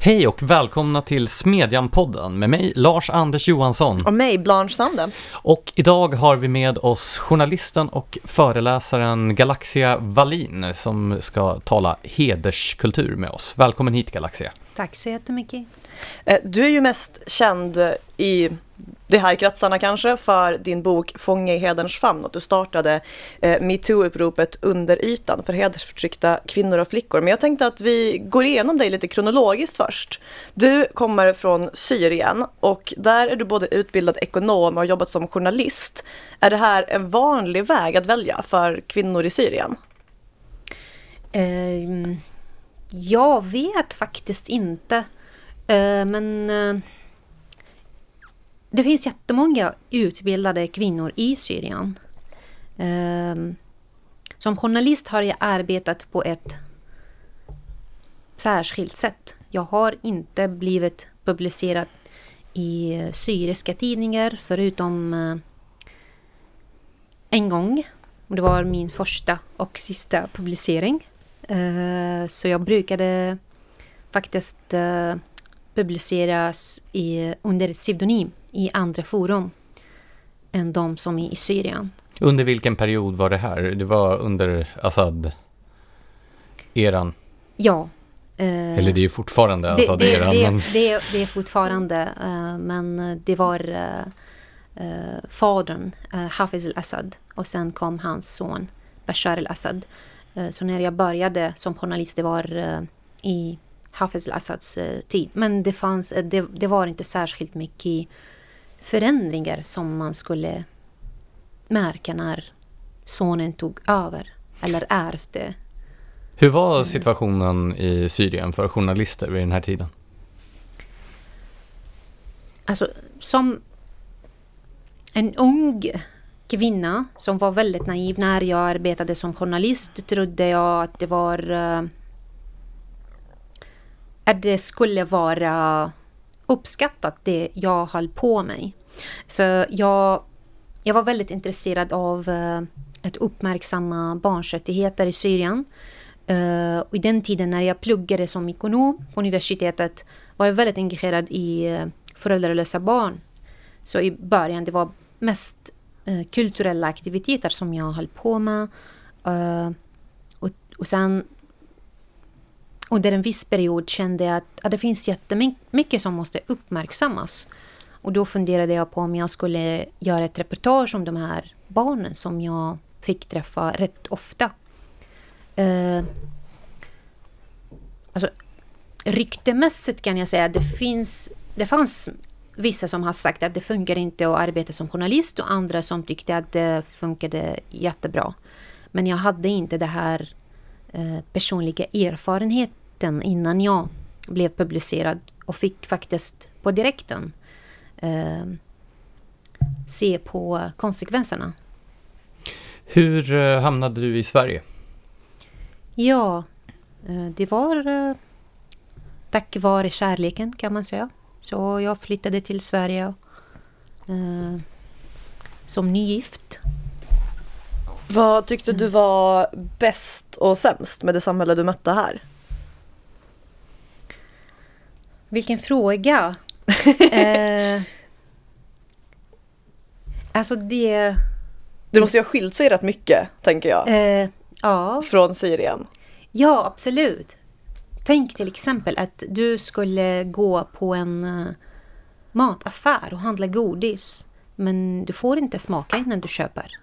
Hej och välkomna till Smedjan-podden med mig Lars Anders Johansson. Och mig, Blanche Sande. Och idag har vi med oss journalisten och föreläsaren Galaxia Wallin som ska tala hederskultur med oss. Välkommen hit Galaxia. Tack så jättemycket. Eh, du är ju mest känd i det här kretsarna kanske för din bok Fånge i hederns famn och du startade eh, metoo-uppropet Under ytan för hedersförtryckta kvinnor och flickor. Men jag tänkte att vi går igenom dig lite kronologiskt först. Du kommer från Syrien och där är du både utbildad ekonom och har jobbat som journalist. Är det här en vanlig väg att välja för kvinnor i Syrien? Eh, jag vet faktiskt inte. Ehm, eh, men det finns jättemånga utbildade kvinnor i Syrien. Ehm, som journalist har jag arbetat på ett särskilt sätt. Jag har inte blivit publicerad i eh, syriska tidningar förutom eh, en gång. Det var min första och sista publicering. Eh, så jag brukade faktiskt publiceras i, under pseudonym i andra forum än de som är i Syrien. Under vilken period var det här? Det var under Assad-eran? Ja. Eh, Eller det är ju fortfarande Assad-eran. Det, det, men... det, det, är fortfarande, eh, men det var eh, eh fadern, eh, Hafiz al-Assad, och sen kom hans son Bashar al-Assad. Eh, så när jag började som journalist, det var i Hafiz al-Assads tid. Men det, fanns, det, det var inte särskilt mycket förändringar som man skulle märka när sonen tog över eller ärvde. Hur var situationen i Syrien för journalister vid den här tiden? Alltså, som en ung kvinna som var väldigt naiv när jag arbetade som journalist trodde jag att det var uh, att det skulle vara uppskattat det jag höll på med. Så jag, jag var väldigt intresserad av eh, att uppmärksamma barns rättigheter i Syrien. Uh, och I den tiden när jag pluggade som ekonom på universitetet var jag väldigt engagerad i uh, föräldralösa barn. Så i början det var mest uh, kulturella aktiviteter som jag höll på med. Uh, och, och sen under en viss period kände jag att, att det finns jättemycket som måste uppmärksammas. Och då funderade jag på om jag skulle göra ett reportage om de här barnen som jag fick träffa rätt ofta. Eh, alltså, ryktemässigt kan jag säga att det finns... Det fanns vissa som har sagt att det funkar inte att arbeta som journalist och andra som tyckte att det funkade jättebra. Men jag hade inte det här eh, personliga erfarenheten innan jag blev publicerad och fick faktiskt på direkten eh, se på konsekvenserna. Hur eh, hamnade du i Sverige? Ja, eh, det var eh, tack vare kärleken kan man säga. Så jag flyttade till Sverige eh, som nygift. Vad tyckte du var bäst och sämst med det samhälle du mötte här? Vilken fråga! eh, alltså det... Det måste ju ha skilt sig rätt mycket, tänker jag. Eh, ja. Från Syrien. Ja, absolut. Tänk till exempel att du skulle gå på en uh, mataffär och handla godis. Men du får inte smaka innan du köper.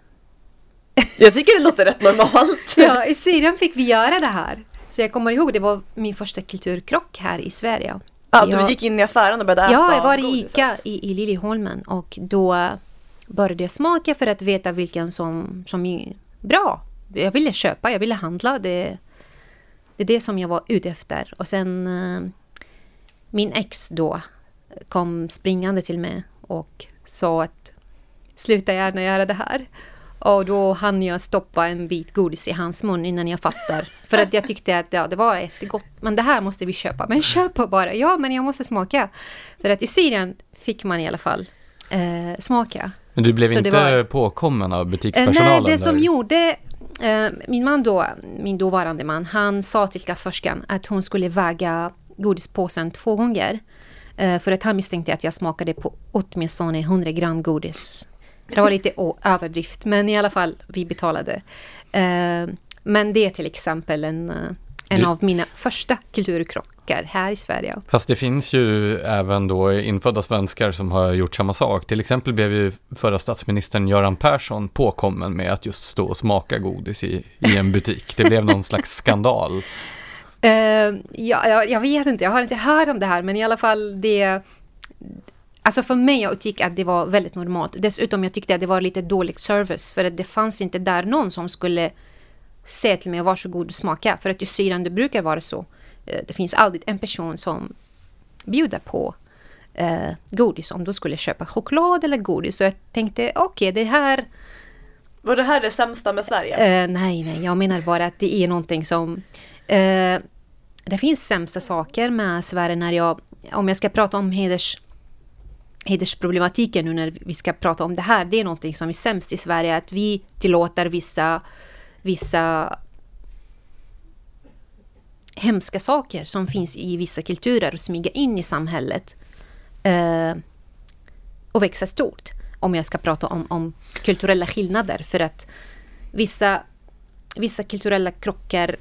Jag tycker det låter rätt normalt. ja, i Syrien fick vi göra det här. Så jag kommer ihåg, det var min första kulturkrock här i Sverige. Ja, jag, du gick in i affären och började äta Ja, jag var i ICA i, i Liljeholmen och då började jag smaka för att veta vilken som, som är bra. Jag ville köpa, jag ville handla. Det, det är det som jag var ute efter. Och sen uh, min ex då kom springande till mig och sa att sluta gärna göra det här. Och då hann jag stoppa en bit godis i hans mun innan jag fattar. För att jag tyckte att ja, det var jättegott. Men det här måste vi köpa. Men köpa bara. Ja, men jag måste smaka. För att i Syrien fick man i alla fall eh, smaka. Men du blev Så inte var... påkommen av butikspersonalen? Nej, det som gjorde Eh, min man då, min dåvarande man, han sa till kassörskan att hon skulle väga godispåsen två gånger. Eh, för att han misstänkte att jag smakade på åtminstone 100 gram godis. Det var lite överdrift, men i alla fall, vi betalade. Eh, men det är till exempel en, eh, en Det- av mina första kulturkrockar här i Sverige. Fast det finns ju även då infödda svenskar som har gjort samma sak. Till exempel blev ju förra statsministern Göran Persson påkommen med att just stå och smaka godis i, i en butik. Det blev någon slags skandal. Eh, ja, jag, jag vet inte, jag har inte hört om det här, men i alla fall det... Alltså för mig, jag utgick att det var väldigt normalt. Dessutom jag tyckte att det var lite dålig service, för att det fanns inte där någon som skulle säga till mig varsågod och smaka, för att just syrande brukar vara så. Eh, det finns alltid en person som bjuder på eh, godis om du skulle köpa choklad eller godis. Så jag tänkte, okej, det här Var det här det sämsta med Sverige? Eh, nej, nej, jag menar bara att det är någonting som... Eh, det finns sämsta saker med Sverige när jag... Om jag ska prata om heders, hedersproblematiken nu när vi ska prata om det här. Det är någonting som är sämst i Sverige, att vi tillåter vissa, vissa hemska saker som finns i vissa kulturer och smyga in i samhället. Eh, och växa stort. Om jag ska prata om, om kulturella skillnader. För att vissa, vissa kulturella krockar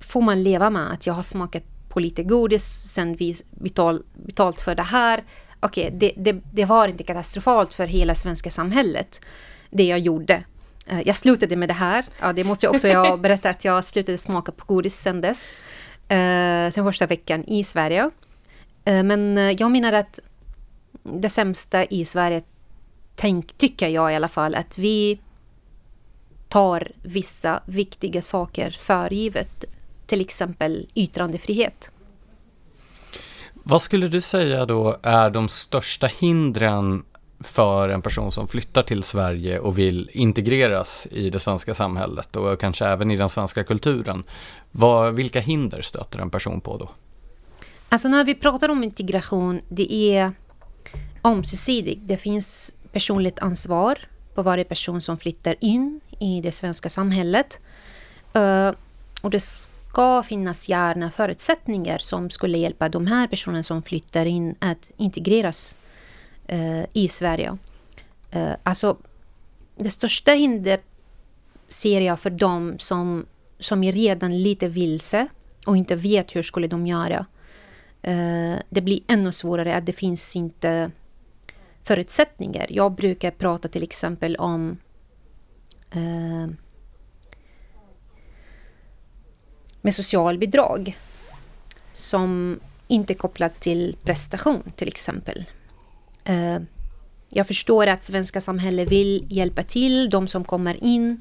får man leva med. Att jag har smakat på lite godis, sen vi betal, betalt för det här. Okej, det, det, det var inte katastrofalt för hela svenska samhället, det jag gjorde. Eh, Jag slutade med det här. Ja, det måste jag också jag berätta att jag slutade smaka på godis sen dess. Eh, sen första veckan i Sverige. Eh, men eh, jag menar att det sämsta i Sverige, tänk, tycker jag i alla fall, att vi tar vissa viktiga saker för givet. Till exempel yttrandefrihet. Vad skulle du säga då är de största hindren för en person som flyttar till Sverige och vill integreras i det svenska samhället och kanske även i den svenska kulturen? Vad, vilka hinder stöter en person på då? Alltså när vi pratar om integration, det är ömsesidigt. Det finns personligt ansvar på varje person som flyttar in i det svenska samhället. Eh, och det ska finnas gärna förutsättningar som skulle hjälpa de här personerna som flyttar in att integreras eh, i Sverige. Eh, alltså, det största hindret ser jag för dem som, som är redan lite vilse och inte vet hur skulle de göra. Eh, det blir ännu svårare att det finns inte förutsättningar. Jag brukar prata till exempel om eh, med socialbidrag som inte är kopplat till prestation till exempel. Eh, jag förstår att svenska samhället vill hjälpa till de som kommer in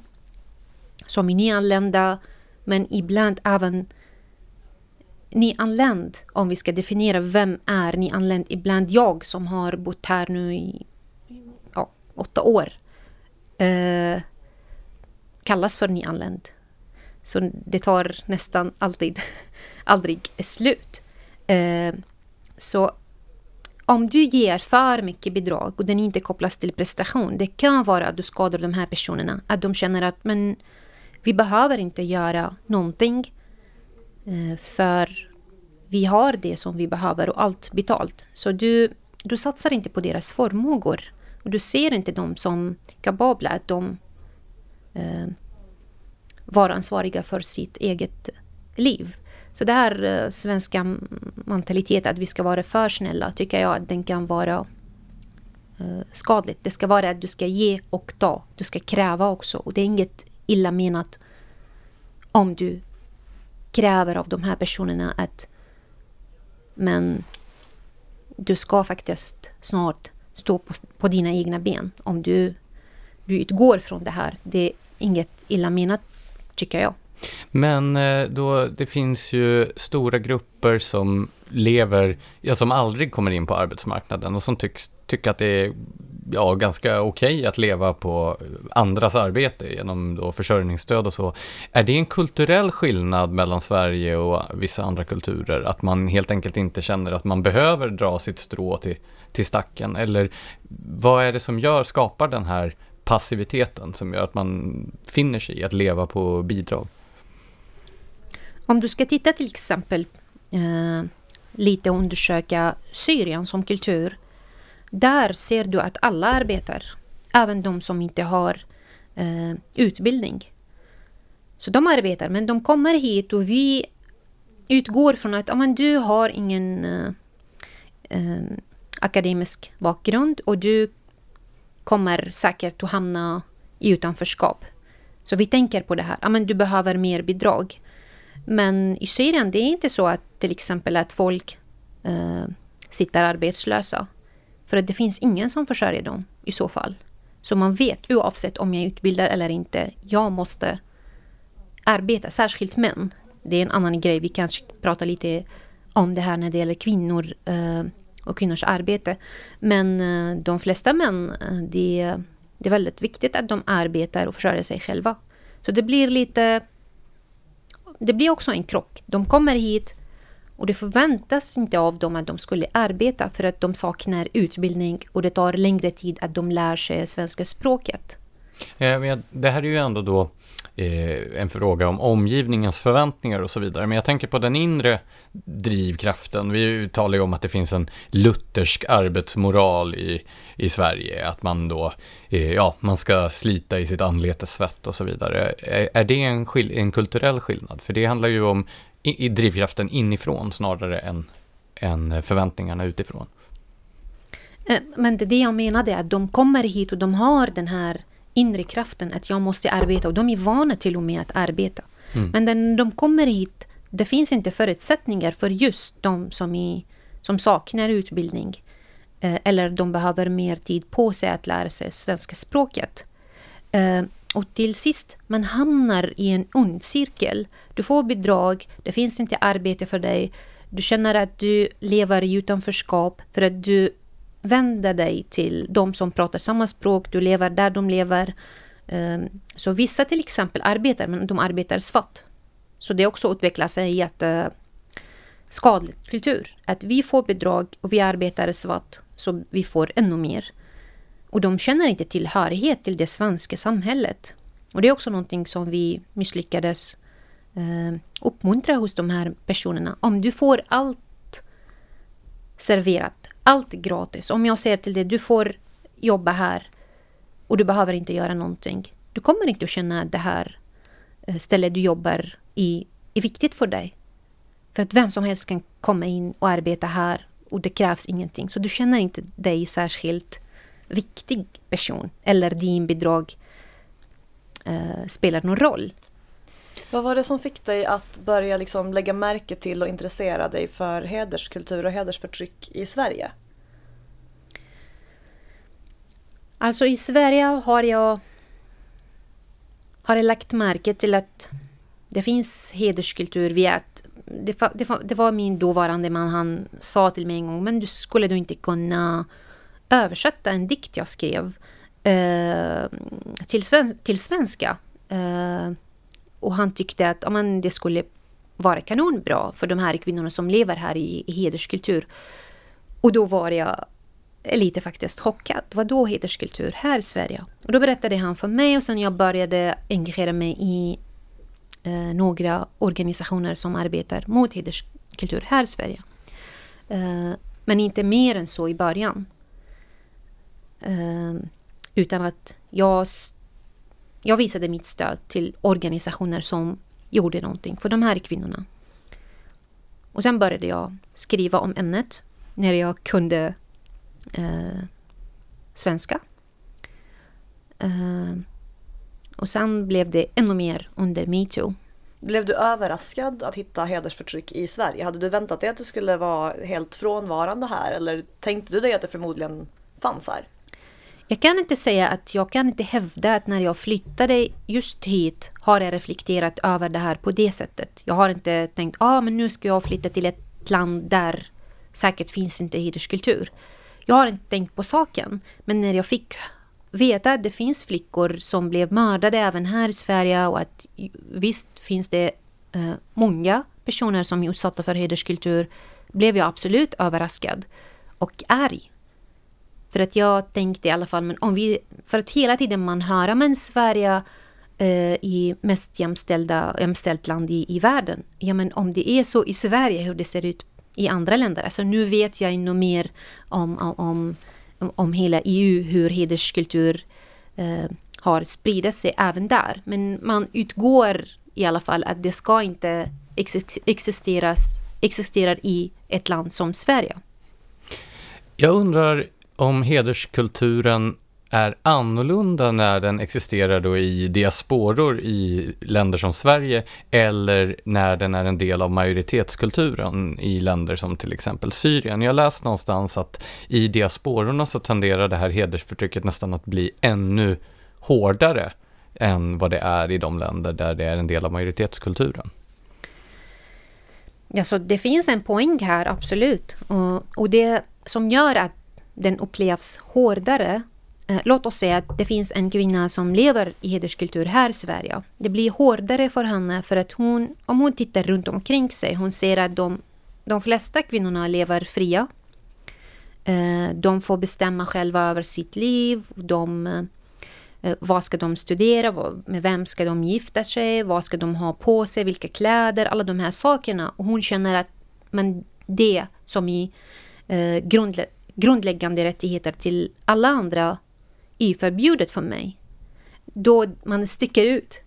som är nyanlända men ibland även nyanländ, om vi ska definiera vem är nyanländ, ibland jag som har bott här nu i ja, åtta år, eh, kallas för nyanländ. Så det tar nästan alltid aldrig slut. Eh, så om du ger för mycket bidrag och den inte kopplas till prestation, det kan vara att du skadar de här personerna. Att de känner att men, vi behöver inte göra någonting eh, för vi har det som vi behöver och allt betalt. Så du, du satsar inte på deras förmågor. Och du ser inte dem som kapabla att de eh, vara ansvariga för sitt eget liv. Så det här eh, svenska mentaliteten att vi ska vara för snälla tycker jag att den kan vara eh, skadligt. Det ska vara att du ska ge och ta. Du ska kräva också. Och det är inget illa menat om du kräver av de här personerna att men du ska faktiskt snart stå på, på dina egna ben om du, du utgår från det här. Det är inget illa menat tycker jag. Men eh, då, det finns ju stora grupper som lever, ja som aldrig kommer in på arbetsmarknaden och som tycks, tycker att det är ja, ganska okej att leva på andras arbete genom då försörjningsstöd och så. Är det en kulturell skillnad mellan Sverige och vissa andra kulturer? Att man helt enkelt inte känner att man behöver dra sitt strå till, till stacken? Eller vad är det som gör, skapar den här passiviteten som gör att man finner sig i att leva på bidrag? Om du ska titta till exempel eh, lite undersöka Syrien som kultur. Där ser du att alla arbetar, även de som inte har eh, utbildning. Så de arbetar, men de kommer hit och vi utgår från att amen, du har ingen eh, eh, akademisk bakgrund och du kommer säkert att hamna i utanförskap. Så vi tänker på det här. Amen, du behöver mer bidrag. Men i Syrien det är inte så att till exempel att folk eh, sitter arbetslösa. För att det finns ingen som försörjer dem i så fall. Så man vet oavsett om jag är utbildad eller inte, jag måste arbeta, särskilt män. Det är en annan grej, vi kanske pratar lite om det här när det gäller kvinnor eh, och kvinnors arbete. Men eh, de flesta män, eh, det, det är väldigt viktigt att de arbetar och försörjer sig själva. Så det blir lite... Det blir också en krock. De kommer hit och det förväntas inte av dem att de skulle arbeta för att de saknar utbildning och det tar längre tid att de lär sig svenska språket. Eh, det här är ju ändå då Eh, en fråga om omgivningens förväntningar och så vidare. Men jag tänker på den inre drivkraften. Vi talar ju om att det finns en luthersk arbetsmoral i, i Sverige. Att man då, eh, ja, man ska slita i sitt anletes svett och så vidare. Är, är det en, en kulturell skillnad? För det handlar ju om i, i drivkraften inifrån snarare än, än förväntningarna utifrån. Eh, men det, det jag menade är att de kommer hit och de har den här inre kraften att jag måste arbeta och de är vana till och med att arbeta. Mm. Men när de kommer hit, det finns inte förutsättningar för just de som, är, som saknar utbildning. Eh, eller de behöver mer tid på sig att lära sig svenska språket. Eh, och till sist, man hamnar i en ond cirkel. Du får bidrag, det finns inte arbete för dig. Du känner att du lever i utanförskap för att du vänder dig till de som pratar samma språk, du lever där de lever. Ehm, så vissa till exempel arbetar, men de arbetar svart. Så det också utvecklar sig jätteskadlig eh, skadlig kultur. Att vi får bidrag och vi arbetar svart, så vi får ännu mer. Och de känner inte tillhörighet till det svenska samhället. Och det är också någonting som vi misslyckades eh, uppmuntra hos de här personerna. Om du får allt serverat, allt gratis. Om jag säger till dig, du får jobba här och du behöver inte göra någonting. Du kommer inte att känna att det här eh, stället du jobbar i är viktigt för dig. För att vem som helst kan komma in och arbeta här och det krävs ingenting. Så du känner inte dig särskilt viktig person eller din bidrag eh, spelar någon roll. Vad var det som fick dig att börja liksom lägga märke till och intressera dig för hederskultur och hedersförtryck i Sverige? Alltså i Sverige har jag, har jag lagt märke till att det finns hederskultur via att det, det, det var min dåvarande man, han sa till mig en gång, men du skulle du inte kunna översätta en dikt jag skrev eh, till, sven till svenska? Eh, och han tyckte att amen, det skulle vara kanonbra för de här kvinnorna som lever här i, i hederskultur. Och då var jag lite faktiskt chockad. Vad då hederskultur här i Sverige? Och då berättade han för mig och sen jag började engagera mig i eh, några organisationer som arbetar mot hederskultur här i Sverige. Eh, men inte mer än så i början. Eh, utan att jag jag visade mitt stöd till organisationer som gjorde någonting för de här kvinnorna. Och sen började jag skriva om ämnet när jag kunde eh, svenska. Eh, och sen blev det ännu mer under metoo. Blev du överraskad att hitta hedersförtryck i Sverige? Hade du väntat dig att det skulle vara helt frånvarande här eller tänkte du dig att det förmodligen fanns här? Jag kan inte säga att jag kan inte hävda att när jag flyttade just hit har jag reflekterat över det här på det sättet. Jag har inte tänkt att ah, men nu ska jag flytta till ett land där säkert finns inte hederskultur. Jag har inte tänkt på saken. Men när jag fick veta att det finns flickor som blev mördade även här i Sverige och att visst finns det eh, många personer som är utsatta för hederskultur blev jag absolut överraskad och arg. För att jag tänkte i alla fall, men om vi, för att hela tiden man hör, men Sverige eh, i mest jämställda, jämställt land i, i världen. Ja, men om det är så i Sverige hur det ser ut i andra länder. Alltså nu vet jag ännu mer om, om, om, om hela EU, hur hederskultur eh, har spridit sig även där. Men man utgår i alla fall att det ska inte existeras, existerar i ett land som Sverige. Jag undrar om hederskulturen är annorlunda när den existerar då i diasporor i länder som Sverige eller när den är en del av majoritetskulturen i länder som till exempel Syrien. Jag läst någonstans att i diaspororna så tenderar det här hedersförtrycket nästan att bli ännu hårdare än vad det är i de länder där det är en del av majoritetskulturen. Ja, så det finns en poäng här, absolut. Och, och det som gör att den upplevs hårdare eh, låt oss säga att det finns en kvinna som lever i hederskultur här i Sverige. Det blir hårdare för henne för att hon, om hon tittar runt omkring sig, hon ser att de, de flesta kvinnorna lever fria. Eh, de får bestämma själva över sitt liv. De, eh, vad ska de studera? Med vem ska de gifta sig? Vad ska de ha på sig? Vilka kläder? Alla de här sakerna. Och hon känner att men det som i grundlä grundläggande rättigheter till alla andra är förbjudet för mig. Då man sticker ut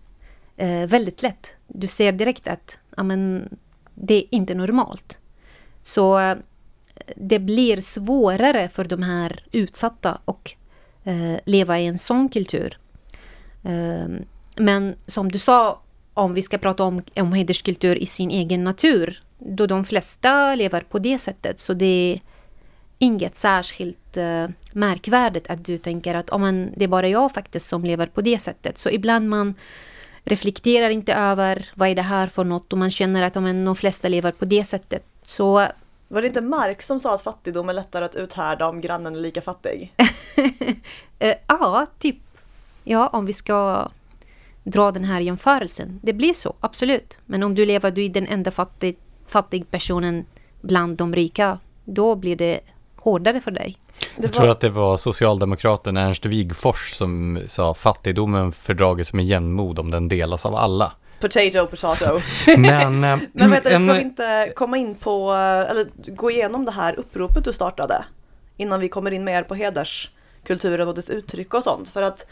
eh, väldigt lätt. Du ser direkt att amen, det är inte normalt. Så eh, det blir svårare för de här utsatta att eh, leva i en sån kultur. Eh, men som du sa, om vi ska prata om, om hederskultur i sin egen natur, då de flesta lever på det sättet, så det inget särskilt uh, märkvärdigt att du tänker att oh, men, det är bara jag faktiskt som lever på det sättet. Så ibland man reflekterar inte över vad är det här för något och man känner att oh, men, de flesta lever på det sättet. Så var det inte Marx som sa att fattigdom är lättare att uthärda om grannen är lika fattig? uh, ja, typ. Ja, om vi ska dra den här jämförelsen. Det blir så, absolut. Men om du lever, du är den enda fattig, fattig personen bland de rika, då blir det hårdare för dig. Jag tror att det var socialdemokraten Ernst Wigfors som sa fattigdomen fördrages med jämnmod om den delas av alla. Potato, potato. Men, eh, Men vet du, ska vi inte komma in på, eller gå igenom det här uppropet du startade? Innan vi kommer in mer på hederskulturen och dess uttryck och sånt. För att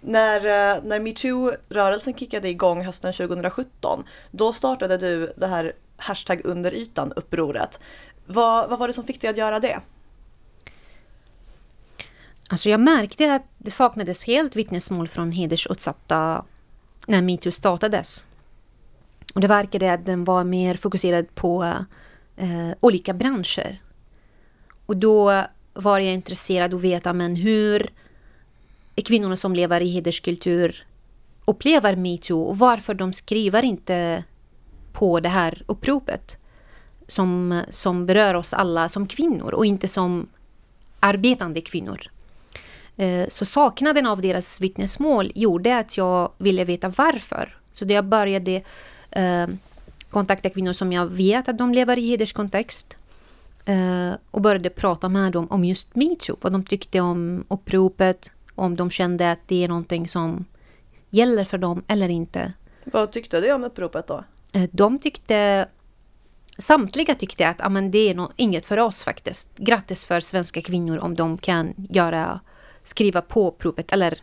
när, eh, när metoo-rörelsen kickade igång hösten 2017, då startade du det här hashtag under ytan-upproret. Vad, vad var det som fick dig att göra det? Alltså jag märkte att det saknades helt vittnesmål från hedersutsatta när metoo startades. Och det verkade att den var mer fokuserad på eh, olika branscher. Och då var jag intresserad av att veta men hur kvinnorna som lever i hederskultur upplever metoo och varför de skriver inte på det här uppropet som, som berör oss alla som kvinnor och inte som arbetande kvinnor. Eh, så saknaden av deras vittnesmål gjorde att jag ville veta varför. Så då jag började eh, kontakta kvinnor som jag vet att de lever i hederskontext eh, och började prata med dem om just metoo, vad de tyckte om uppropet, om de kände att det är någonting som gäller för dem eller inte. Vad tyckte de om uppropet då? De tyckte Samtliga tyckte att ah, men det är no inget för oss faktiskt. Grattis för svenska kvinnor om de kan göra skriva på provet eller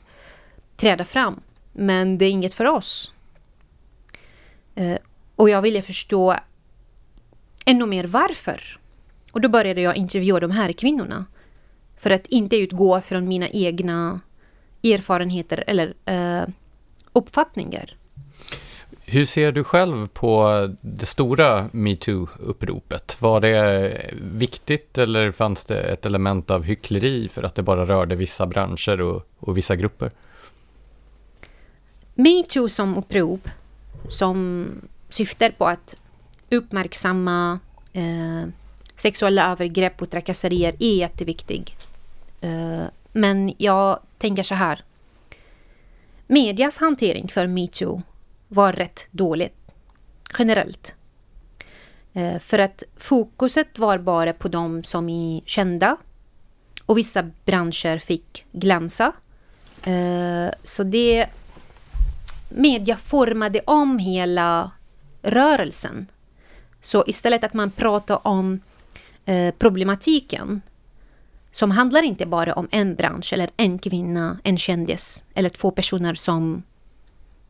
träda fram. Men det är inget för oss. Eh, och jag ville förstå ännu mer varför. Och då började jag intervjua de här kvinnorna. För att inte utgå från mina egna erfarenheter eller eh, uppfattningar. Hur ser du själv på det stora metoo-uppropet? Var det viktigt eller fanns det ett element av hyckleri för att det bara rörde vissa branscher och, och vissa grupper? Metoo som upprop som syftar på att uppmärksamma eh, sexuella övergrepp och trakasserier är jätteviktig. Eh, men jag tänker så här. Medias hantering för metoo var rätt dåligt generellt. Eh, för att fokuset var bara på de som är kända och vissa branscher fick glänsa. Eh, så det media formade om hela rörelsen. Så istället att man pratar om eh, problematiken som handlar inte bara om en bransch eller en kvinna, en kändis eller två personer som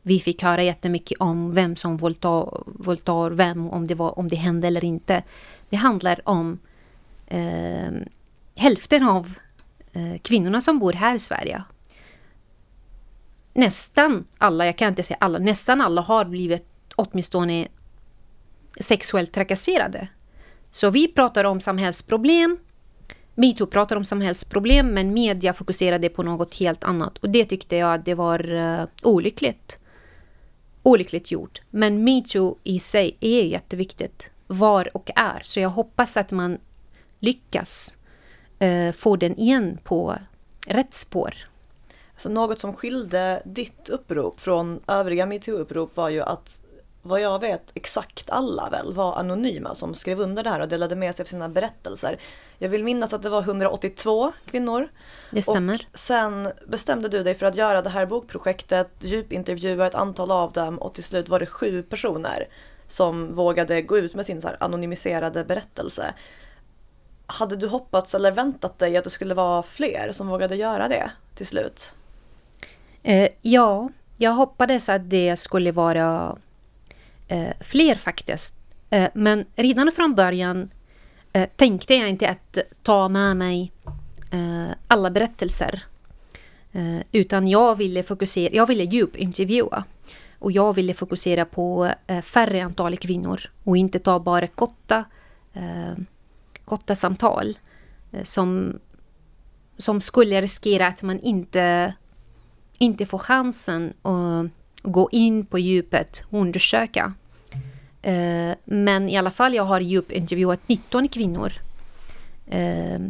vi fick höra jättemycket om vem som våldtar, våldtar vem, om det, var, om det hände eller inte. Det handlar om eh, hälften av eh, kvinnorna som bor här i Sverige. Nästan alla, jag kan inte säga alla, nästan alla har blivit åtminstone sexuellt trakasserade. Så vi pratar om samhällsproblem. Metoo pratar om samhällsproblem men media fokuserade på något helt annat och det tyckte jag det var uh, olyckligt. Olyckligt gjort. Men metoo i sig är jätteviktigt. Var och är. Så jag hoppas att man lyckas eh, få den igen på rätt spår. Alltså något som skilde ditt upprop från övriga metoo-upprop var ju att vad jag vet exakt alla väl var anonyma som skrev under det här och delade med sig av sina berättelser. Jag vill minnas att det var 182 kvinnor. Det stämmer. Och sen bestämde du dig för att göra det här bokprojektet, djupintervjua ett antal av dem och till slut var det sju personer som vågade gå ut med sin så anonymiserade berättelse. Hade du hoppats eller väntat dig att det skulle vara fler som vågade göra det till slut? Eh, ja, jag hoppades att det skulle vara eh, fler faktiskt. Eh, men redan från början eh, tänkte jag inte att ta med mig eh, alla berättelser. Eh, utan jag ville fokusera, jag ville djupintervjua. Och jag ville fokusera på eh, färre antal kvinnor och inte ta bara korta, eh, korta samtal eh, som, som skulle riskera att man inte, inte får chansen att gå in på djupet och undersöka. Eh, men i alla fall, jag har djupintervjuat 19 kvinnor. Eh,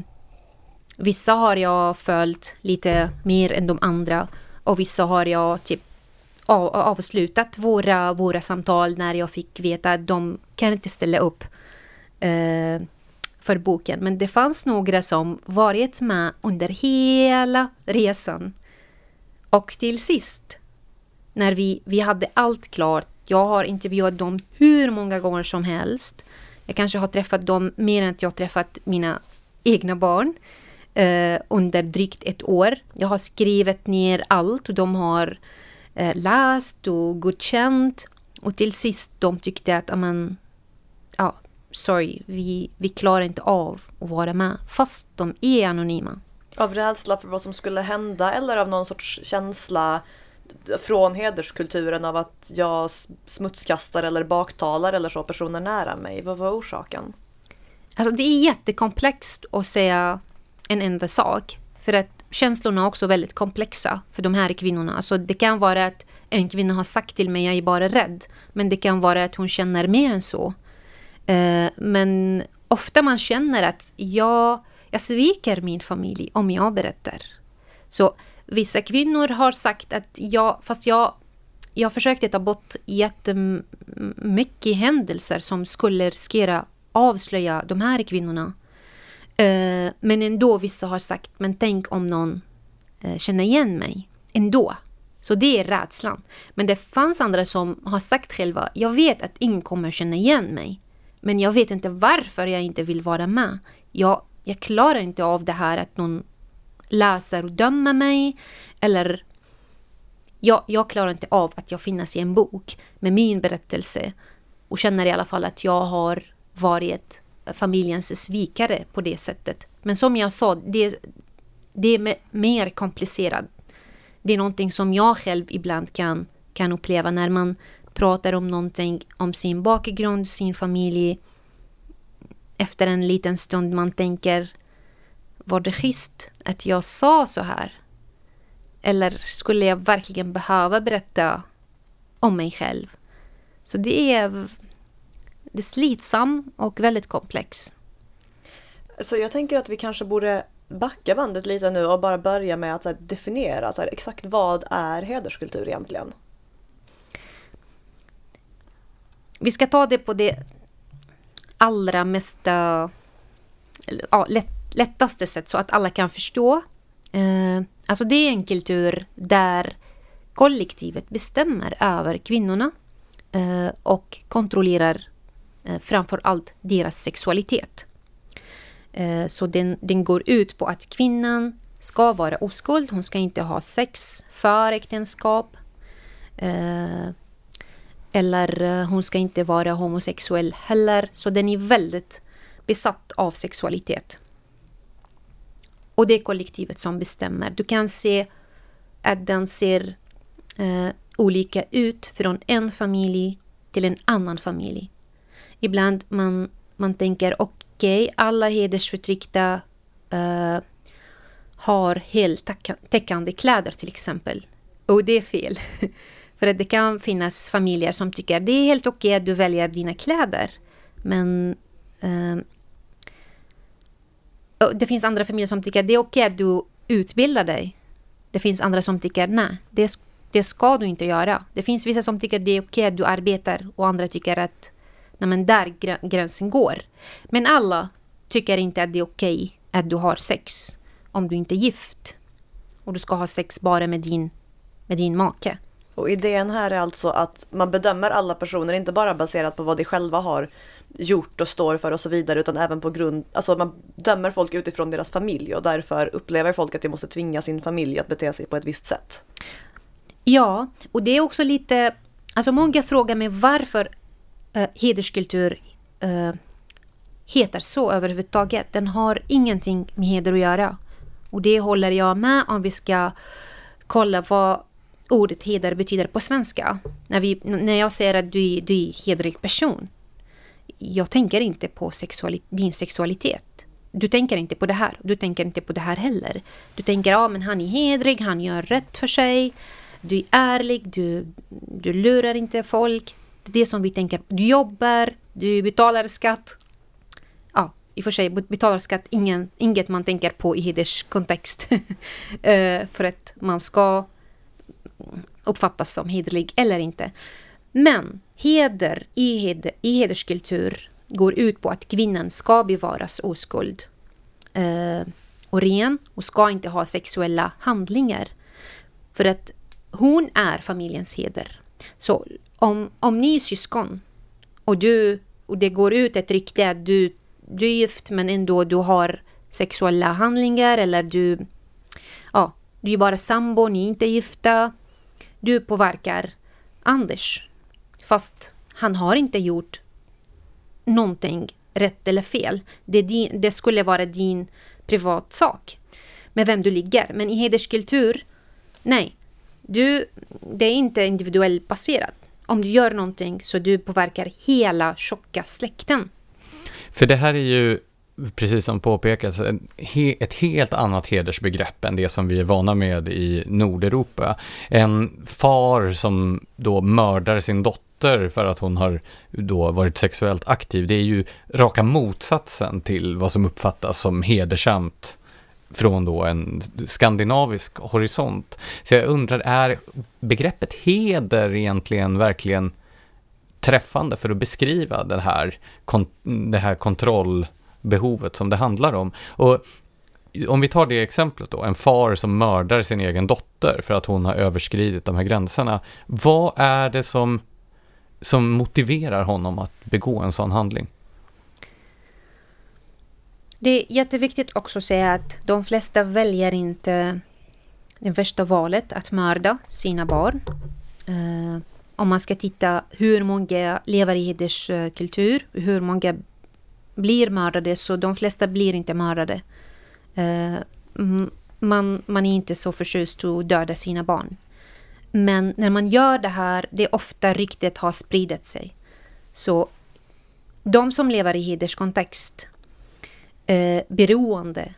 vissa har jag följt lite mer än de andra och vissa har jag typ avslutat våra, våra samtal när jag fick veta att de kan inte ställa upp eh, för boken. Men det fanns några som varit med under hela resan. Och till sist när vi, vi hade allt klart. Jag har intervjuat dem hur många gånger som helst. Jag kanske har träffat dem mer än att jag har träffat mina egna barn eh, under drygt ett år. Jag har skrivit ner allt och de har eh, läst och godkänt. Och till sist de tyckte att, amen, ja, sorry, vi, vi klarar inte av att vara med. Fast de är anonyma. Av rädsla för vad som skulle hända eller av någon sorts känsla från hederskulturen av att jag smutskastar eller baktalar eller så personer nära mig? Vad var orsaken? Alltså det är jättekomplext att säga en enda sak. För att känslorna är också väldigt komplexa för de här kvinnorna. Alltså det kan vara att en kvinna har sagt till mig jag är bara rädd. Men det kan vara att hon känner mer än så. Eh, men ofta man känner att jag, jag sviker min familj om jag berättar. Så Vissa kvinnor har sagt att jag, fast jag, jag försökte ta bort jättemycket händelser som skulle riskera avslöja de här kvinnorna. Eh, men ändå vissa har sagt, men tänk om någon eh, känner igen mig ändå. Så det är rädslan. Men det fanns andra som har sagt själva, jag vet att ingen kommer känna igen mig. Men jag vet inte varför jag inte vill vara med. Jag, jag klarar inte av det här att någon läser och dömer mig. Eller jag, jag klarar inte av att jag finnas i en bok med min berättelse och känner i alla fall att jag har varit familjens svikare på det sättet. Men som jag sa, det, det är mer komplicerat. Det är någonting som jag själv ibland kan, kan uppleva när man pratar om någonting om sin bakgrund, sin familj. Efter en liten stund man tänker var det schysst att jag sa så här? Eller skulle jag verkligen behöva berätta om mig själv? Så det är, det är slitsam och väldigt komplex. Så jag tänker att vi kanske borde backa bandet lite nu och bara börja med att definiera så här, exakt vad är hederskultur egentligen? Vi ska ta det på det allra mesta ja, lätt, lättaste sätt så att alla kan förstå. Eh, alltså det är en kultur där kollektivet bestämmer över kvinnorna eh, och kontrollerar eh, framför allt deras sexualitet. Eh, så den, den går ut på att kvinnan ska vara oskuld, hon ska inte ha sex för äktenskap. Eh, eller eh, hon ska inte vara homosexuell heller. Så den är väldigt besatt av sexualitet. Och det är kollektivet som bestämmer. Du kan se att den ser eh, olika ut från en familj till en annan familj. Ibland man, man tänker okej, okay, alla hedersförtryckta eh, har heltäckande kläder till exempel. Och det är fel. För att det kan finnas familjer som tycker det är helt okej okay att du väljer dina kläder. Men eh, det finns andra familjer som tycker det är okej okay att du utbildar dig. Det finns andra som tycker nej, det, det ska du inte göra. Det finns vissa som tycker det är okej okay att du arbetar och andra tycker att nej, men där gränsen går. Men alla tycker inte att det är okej okay att du har sex om du inte är gift. Och du ska ha sex bara med din, med din make. Och idén här är alltså att man bedömer alla personer, inte bara baserat på vad de själva har gjort och står för och så vidare, utan även på grund, alltså man dömer folk utifrån deras familj och därför upplever folk att de måste tvinga sin familj att bete sig på ett visst sätt. Ja, och det är också lite, alltså många frågar mig varför eh, hederskultur eh, heter så överhuvudtaget. Den har ingenting med heder att göra. Och det håller jag med om vi ska kolla vad ordet heder betyder på svenska. När, vi, när jag säger att du är, du är hedrig person. Jag tänker inte på sexuali din sexualitet. Du tänker inte på det här. Du tänker inte på det här heller. Du tänker ja, men han är hedrig, han gör rätt för sig. Du är ärlig, du, du lurar inte folk. Det är det som vi tänker. Du jobbar, du betalar skatt. Ja, i och för sig betalar skatt ingen, inget man tänker på i hederskontext. Eh, för att man ska uppfattas som hederlig eller inte. Men heder i, heder, i hederskultur går ut på att kvinnan ska bevaras oskuld eh, och ren och ska inte ha sexuella handlingar. För att hon är familjens heder. Så om, om ni är syskon och, du, och det går ut ett rykte att du, du är gift men ändå du har sexuella handlingar eller du, ja, du är bara sambo, ni är inte gifta du påverkar Anders. Fast han har inte gjort någonting rätt eller fel. Det, din, det skulle vara din privatsak med vem du ligger. Men i hederskultur, nej. Du, det är inte individuellt baserat. Om du gör någonting så du påverkar hela tjocka släkten. För det här är ju precis som påpekas, ett helt annat hedersbegrepp än det som vi är vana med i Nordeuropa. En far som då mördar sin dotter för att hon har då varit sexuellt aktiv, det är ju raka motsatsen till vad som uppfattas som hedersamt från då en skandinavisk horisont. Så jag undrar, är begreppet heder egentligen verkligen träffande för att beskriva det här, det här kontrollbehovet som det handlar om. Och om vi tar det exemplet då, en far som mördar sin egen dotter för att hon har överskridit de här gränserna. Vad är det som, som motiverar honom att begå en sån handling? Det är jätteviktigt också att säga att de flesta väljer inte det värsta valet att mörda sina barn. Eh, om man ska titta hur många lever i hederskultur, hur många blir mördade så de flesta blir inte mördade. Eh, man, man är inte så förtjust att döda sina barn. Men när man gör det här, det är ofta ryktet har spridit sig. Så de som lever i hederskontext, eh, beroende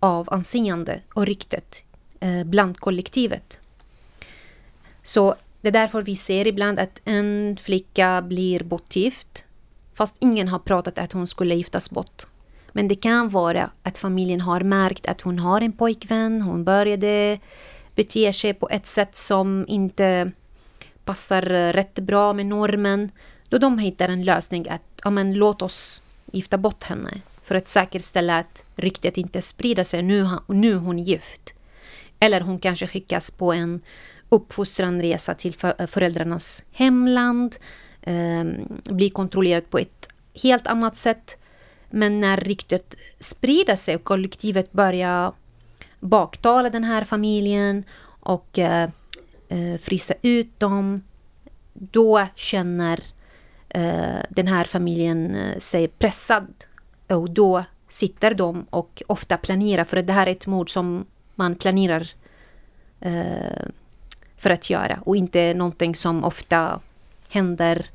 av anseende och ryktet eh, bland kollektivet. Så det är därför vi ser ibland att en flicka blir bortgift fast ingen har pratat att hon skulle giftas bort. Men det kan vara att familjen har märkt att hon har en pojkvän, hon började beter sig på ett sätt som inte passar eh, rätt bra med normen. Då de hittar en lösning att ja, men, låt oss gifta bort henne för att säkerställa att ryktet inte sprider sig nu, nu hon gift. Eller hon kanske skickas på en uppfostranresa till eh, föräldrarnas hemland, eh, blir kontrollerad på ett helt annat sätt. Men när ryktet sprider sig och kollektivet börjar baktala den här familjen och eh, eh, frysa ut dem, då känner eh, den här familjen eh, sig pressad. Och då sitter de och ofta planerar, för det här är ett mord som man planerar eh, för att göra och inte någonting som ofta händer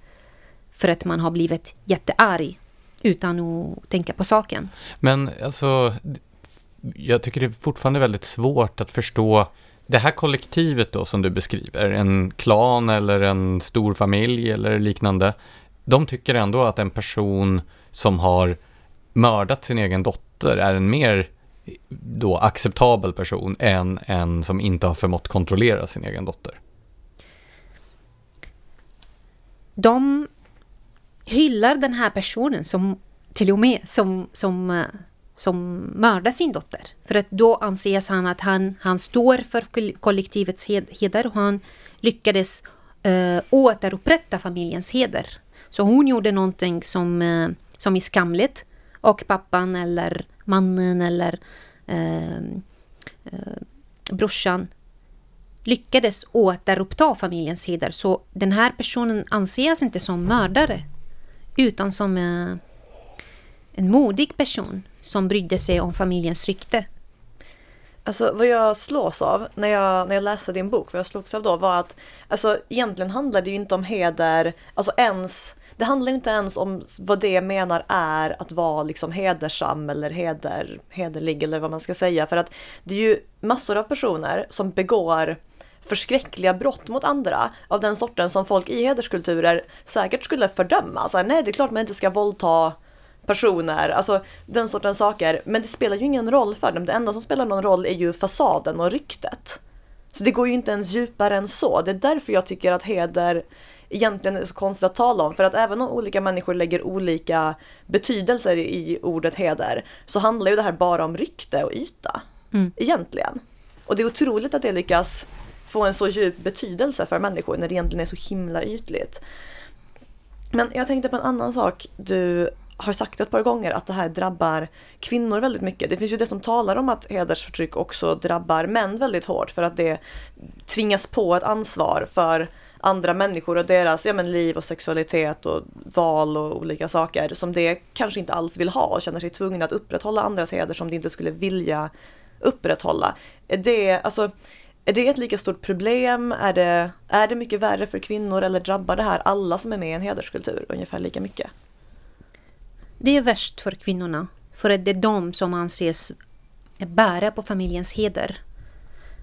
för att man har blivit jättearg utan att tänka på saken. Men alltså, jag tycker det är fortfarande väldigt svårt att förstå det här kollektivet då som du beskriver, en klan eller en stor familj eller liknande, de tycker ändå att en person som har mördat sin egen dotter är en mer då acceptabel person än en som inte har förmått kontrollera sin egen dotter. De hyllar den här personen som till och med som, som, eh, som mördar sin dotter. För att då anses han att han, han står för kollektivets heder och han lyckades eh, återupprätta familjens heder. Så hon gjorde någonting som, eh, som är skamligt och pappan eller mannen eller eh, eh, brorsan lyckades återuppta familjens heder. Så den här personen anses inte som mördare utan som eh, en modig person som brydde sig om familjens rykte. Alltså vad jag slås av när jag, när jag läste din bok, vad jag slogs av då var att alltså egentligen handlar det ju inte om heder, alltså ens, det handlar inte ens om vad det menar är att vara liksom hedersam eller heder, hederlig eller vad man ska säga. För att det är ju massor av personer som begår förskräckliga brott mot andra av den sorten som folk i hederskulturer säkert skulle fördöma. Så här, nej, det är klart man inte ska våldta personer, alltså den sortens saker. Men det spelar ju ingen roll för dem. Det enda som spelar någon roll är ju fasaden och ryktet. Så det går ju inte ens djupare än så. Det är därför jag tycker att heder egentligen är så konstigt att tala om. För att även om olika människor lägger olika betydelser i ordet heder så handlar ju det här bara om rykte och yta. Mm. Egentligen. Och det är otroligt att det lyckas få en så djup betydelse för människor när det egentligen är så himla ytligt. Men jag tänkte på en annan sak du har sagt ett par gånger att det här drabbar kvinnor väldigt mycket. Det finns ju det som talar om att hedersförtryck också drabbar män väldigt hårt för att det tvingas på ett ansvar för andra människor och deras ja, men, liv och sexualitet och val och olika saker som det kanske inte alls vill ha och känner sig tvungna att upprätthålla andras heder som de inte skulle vilja upprätthålla. Det, alltså, är det ett lika stort problem? Är det, är det mycket värre för kvinnor eller drabbar det här alla som är med i en hederskultur ungefär lika mycket? Det är värst för kvinnorna, för att det är de som anses bära på familjens heder.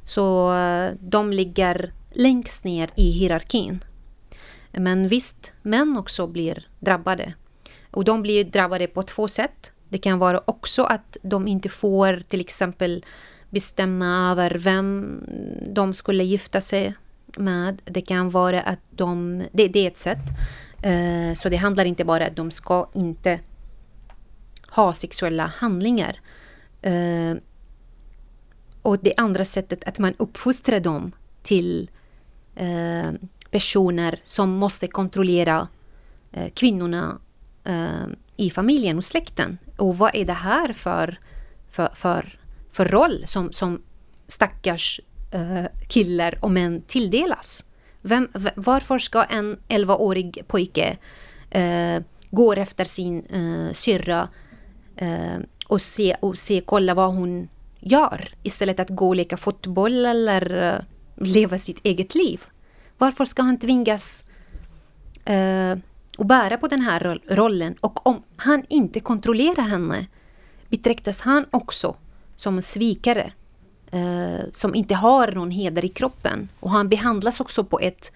Så eh, de ligger längst ner i hierarkin. Men visst, män också blir drabbade. Och de blir drabbade på två sätt. Det kan vara också att de inte får till exempel bestämma över vem de skulle gifta sig med. Det kan vara att de... Det, det är ett sätt. Eh, så det handlar inte bara om att de ska inte ha sexuella handlingar. Eh, och det andra sättet att man uppfostrar dem till eh, personer som måste kontrollera eh, kvinnorna eh, i familjen och släkten. Och vad är det här för, för, för för roll som, som stackars eh, killar och män tilldelas. Vem, varför ska en 11-årig pojke eh, gå efter sin eh, syrra Eh, och, se, och se, kolla vad hon gör istället att gå och leka fotboll eller eh, leva sitt eget liv? Varför ska han tvingas eh, att bära på den här rollen? Och om han inte kontrollerar henne betraktas han också som en svikare eh, som inte har någon heder i kroppen. Och han behandlas också på ett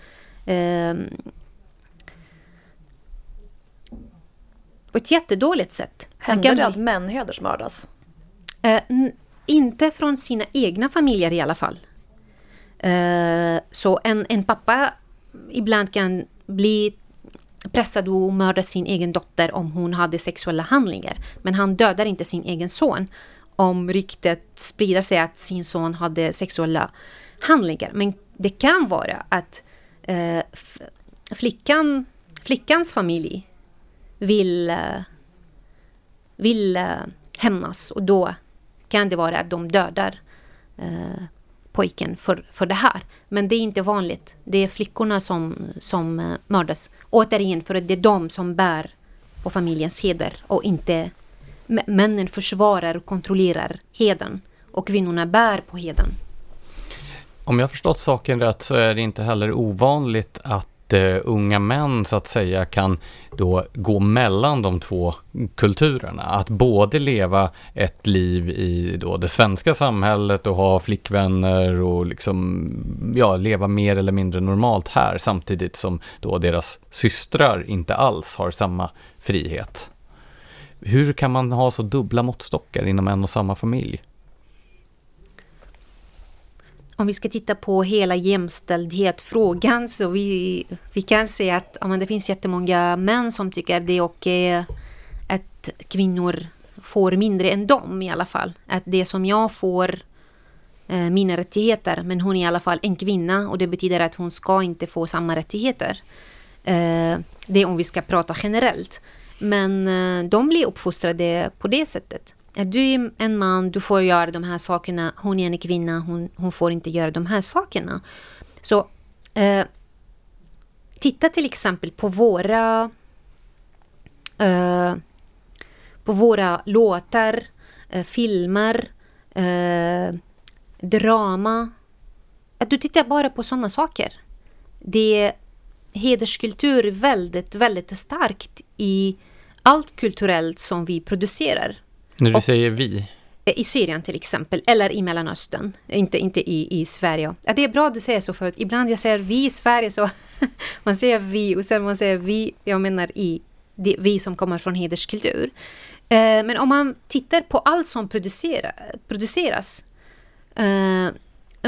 eh, på ett jättedåligt sätt. Händer det att män hedersmördas? Eh, inte från sina egna familjer i alla fall. Eh, så en, en pappa ibland kan bli pressad att mörda sin egen dotter om hon hade sexuella handlingar. Men han dödar inte sin egen son om ryktet sprider sig att sin son hade sexuella handlingar. Men det kan vara att eh, flickan, flickans familj vill, eh, vill eh, hämnas och då kan det vara att de dödar eh, pojken för, för det här. Men det är inte vanligt. Det är flickorna som, som eh, mördas. Återigen, för att det är de som bär på familjens heder och inte männen försvarar och kontrollerar heden och kvinnorna bär på heden. Om jag förstått saken rätt så är det inte heller ovanligt att uh, unga män så att säga kan då gå mellan de två kulturerna. Att både leva ett liv i då det svenska samhället och ha flickvänner och liksom ja, leva mer eller mindre normalt här samtidigt som då deras systrar inte alls har samma frihet. Hur kan man ha så dubbla måttstockar inom en och samma familj? Om vi ska titta på hela jämställdhetsfrågan så vi, vi kan se att ja, det finns jättemånga män som tycker det är okej att kvinnor får mindre än dem i alla fall. Att det som jag får eh, mina rättigheter men hon är i alla fall en kvinna och det betyder att hon ska inte få samma rättigheter. Eh, det är om vi ska prata generellt. Men eh, de blir uppfostrade på det sättet du är en man, du får göra de här sakerna. Hon är en kvinna, hon, hon får inte göra de här sakerna. Så eh, titta till exempel på våra eh, på våra låtar, eh, filmer, eh, drama. Att du tittar bara på sådana saker. Det hederskultur är väldigt, väldigt starkt i allt kulturellt som vi producerar. När du och, säger vi? I Syrien till exempel, eller i Mellanöstern. Inte, inte i, i Sverige. Ja, det är bra att du säger så, för att ibland jag säger vi i Sverige så man säger vi och sen man säger vi, jag menar i det, vi som kommer från hederskultur. Eh, men om man tittar på allt som producera, produceras eh,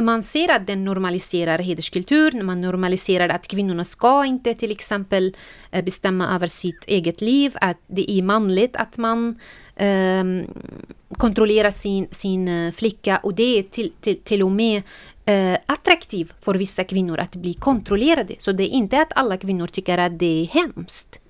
man ser att den normaliserar hederskultur, man normaliserar att kvinnorna ska inte till exempel eh, bestämma över sitt eget liv, att det är manligt att man Ehm, kontrollera sin, sin eh, flicka och det är till, till, till och med eh, attraktivt för vissa kvinnor att bli kontrollerade. Så det är inte att alla kvinnor tycker att det är hemskt.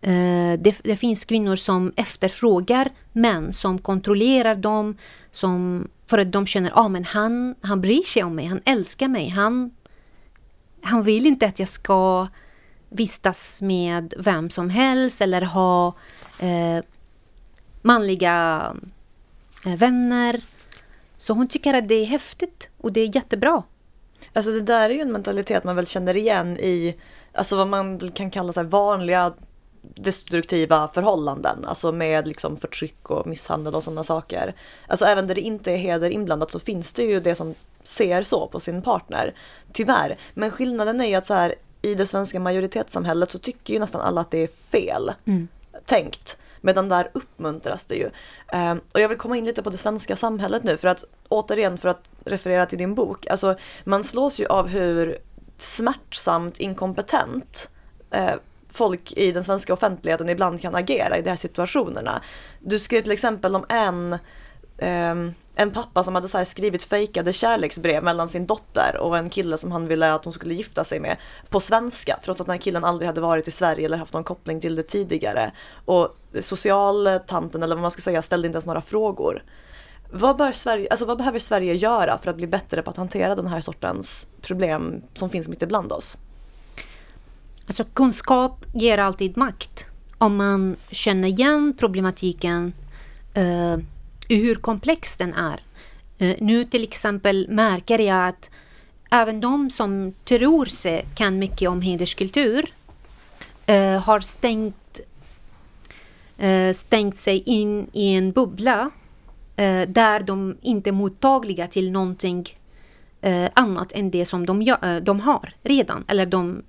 Eh, det, det, finns kvinnor som efterfrågar män som kontrollerar dem, som, för att de känner att ah, han, han bryr sig om mig, han älskar mig, han, han vill inte att jag ska vistas med vem som helst eller ha eh, manliga eh, vänner. Så hon tycker att det är häftigt och det är jättebra. Alltså det där är ju en mentalitet man väl känner igen i alltså vad man kan kalla så vanliga destruktiva förhållanden, alltså med liksom förtryck och misshandel och sådana saker. Alltså även där det inte är heder inblandat så finns det ju det som ser så på sin partner. Tyvärr. Men skillnaden är ju att så här, i det svenska majoritetssamhället så tycker ju nästan alla att det är fel mm. tänkt. Medan där uppmuntras det ju. Ehm, och jag vill komma in lite på det svenska samhället nu för att återigen för att referera till din bok. Alltså man slås ju av hur smärtsamt inkompetent eh, folk i den svenska offentligheten ibland kan agera i de här situationerna. Du skrev till exempel om en um, en pappa som hade så skrivit fejkade kärleksbrev mellan sin dotter och en kille som han ville att hon skulle gifta sig med på svenska trots att den här killen aldrig hade varit i Sverige eller haft någon koppling till det tidigare. Och socialtanten eller vad man ska säga ställde inte ens några frågor. Vad, bör Sverige, alltså vad behöver Sverige göra för att bli bättre på att hantera den här sortens problem som finns mitt ibland oss? Alltså kunskap ger alltid makt. Om man känner igen problematiken eh hur komplex den är. Eh, nu till exempel märker jag att även de som tror sig kan mycket om hederskultur eh, har stängt, eh, stängt sig in i en bubbla eh, där de inte är mottagliga till någonting eh, annat än det som de, de har redan, eller de,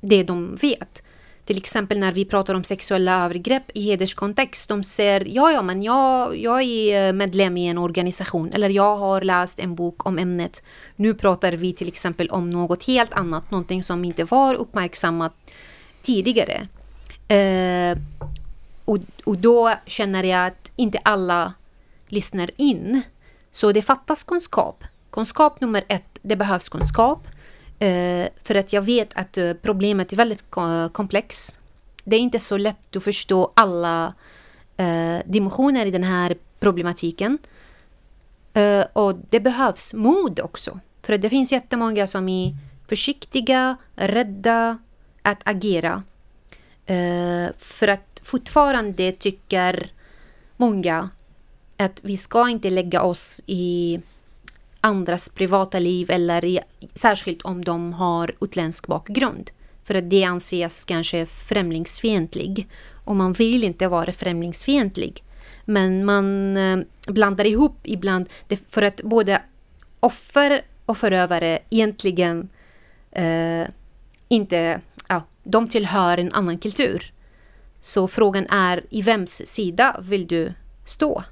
det de vet. Till exempel när vi pratar om sexuella övergrepp i hederskontext. De ser ja, ja, men jag, jag är eh, medlem i en organisation eller jag har läst en bok om ämnet. Nu pratar vi till exempel om något helt annat, någonting som inte var uppmärksammat tidigare. Eh, och, och då känner jag att inte alla lyssnar in. Så det fattas kunskap. Kunskap nummer ett, det behövs kunskap. Eh, för att jag vet att eh, problemet är väldigt komplext. Det är inte så lätt att förstå alla eh, dimensioner i den här problematiken. Eh, och det behövs mod också. För det finns jättemånga som är försiktiga, rädda att agera. Eh, för att fortfarande tycker många att vi ska inte lägga oss i andras privata liv eller i, särskilt om de har utländsk bakgrund. För att det anses kanske främlingsfientlig och man vill inte vara främlingsfientlig. Men man eh, blandar ihop ibland för att både offer och förövare egentligen eh, inte, ja, de tillhör en annan kultur. Så frågan är i vems sida vill du stå?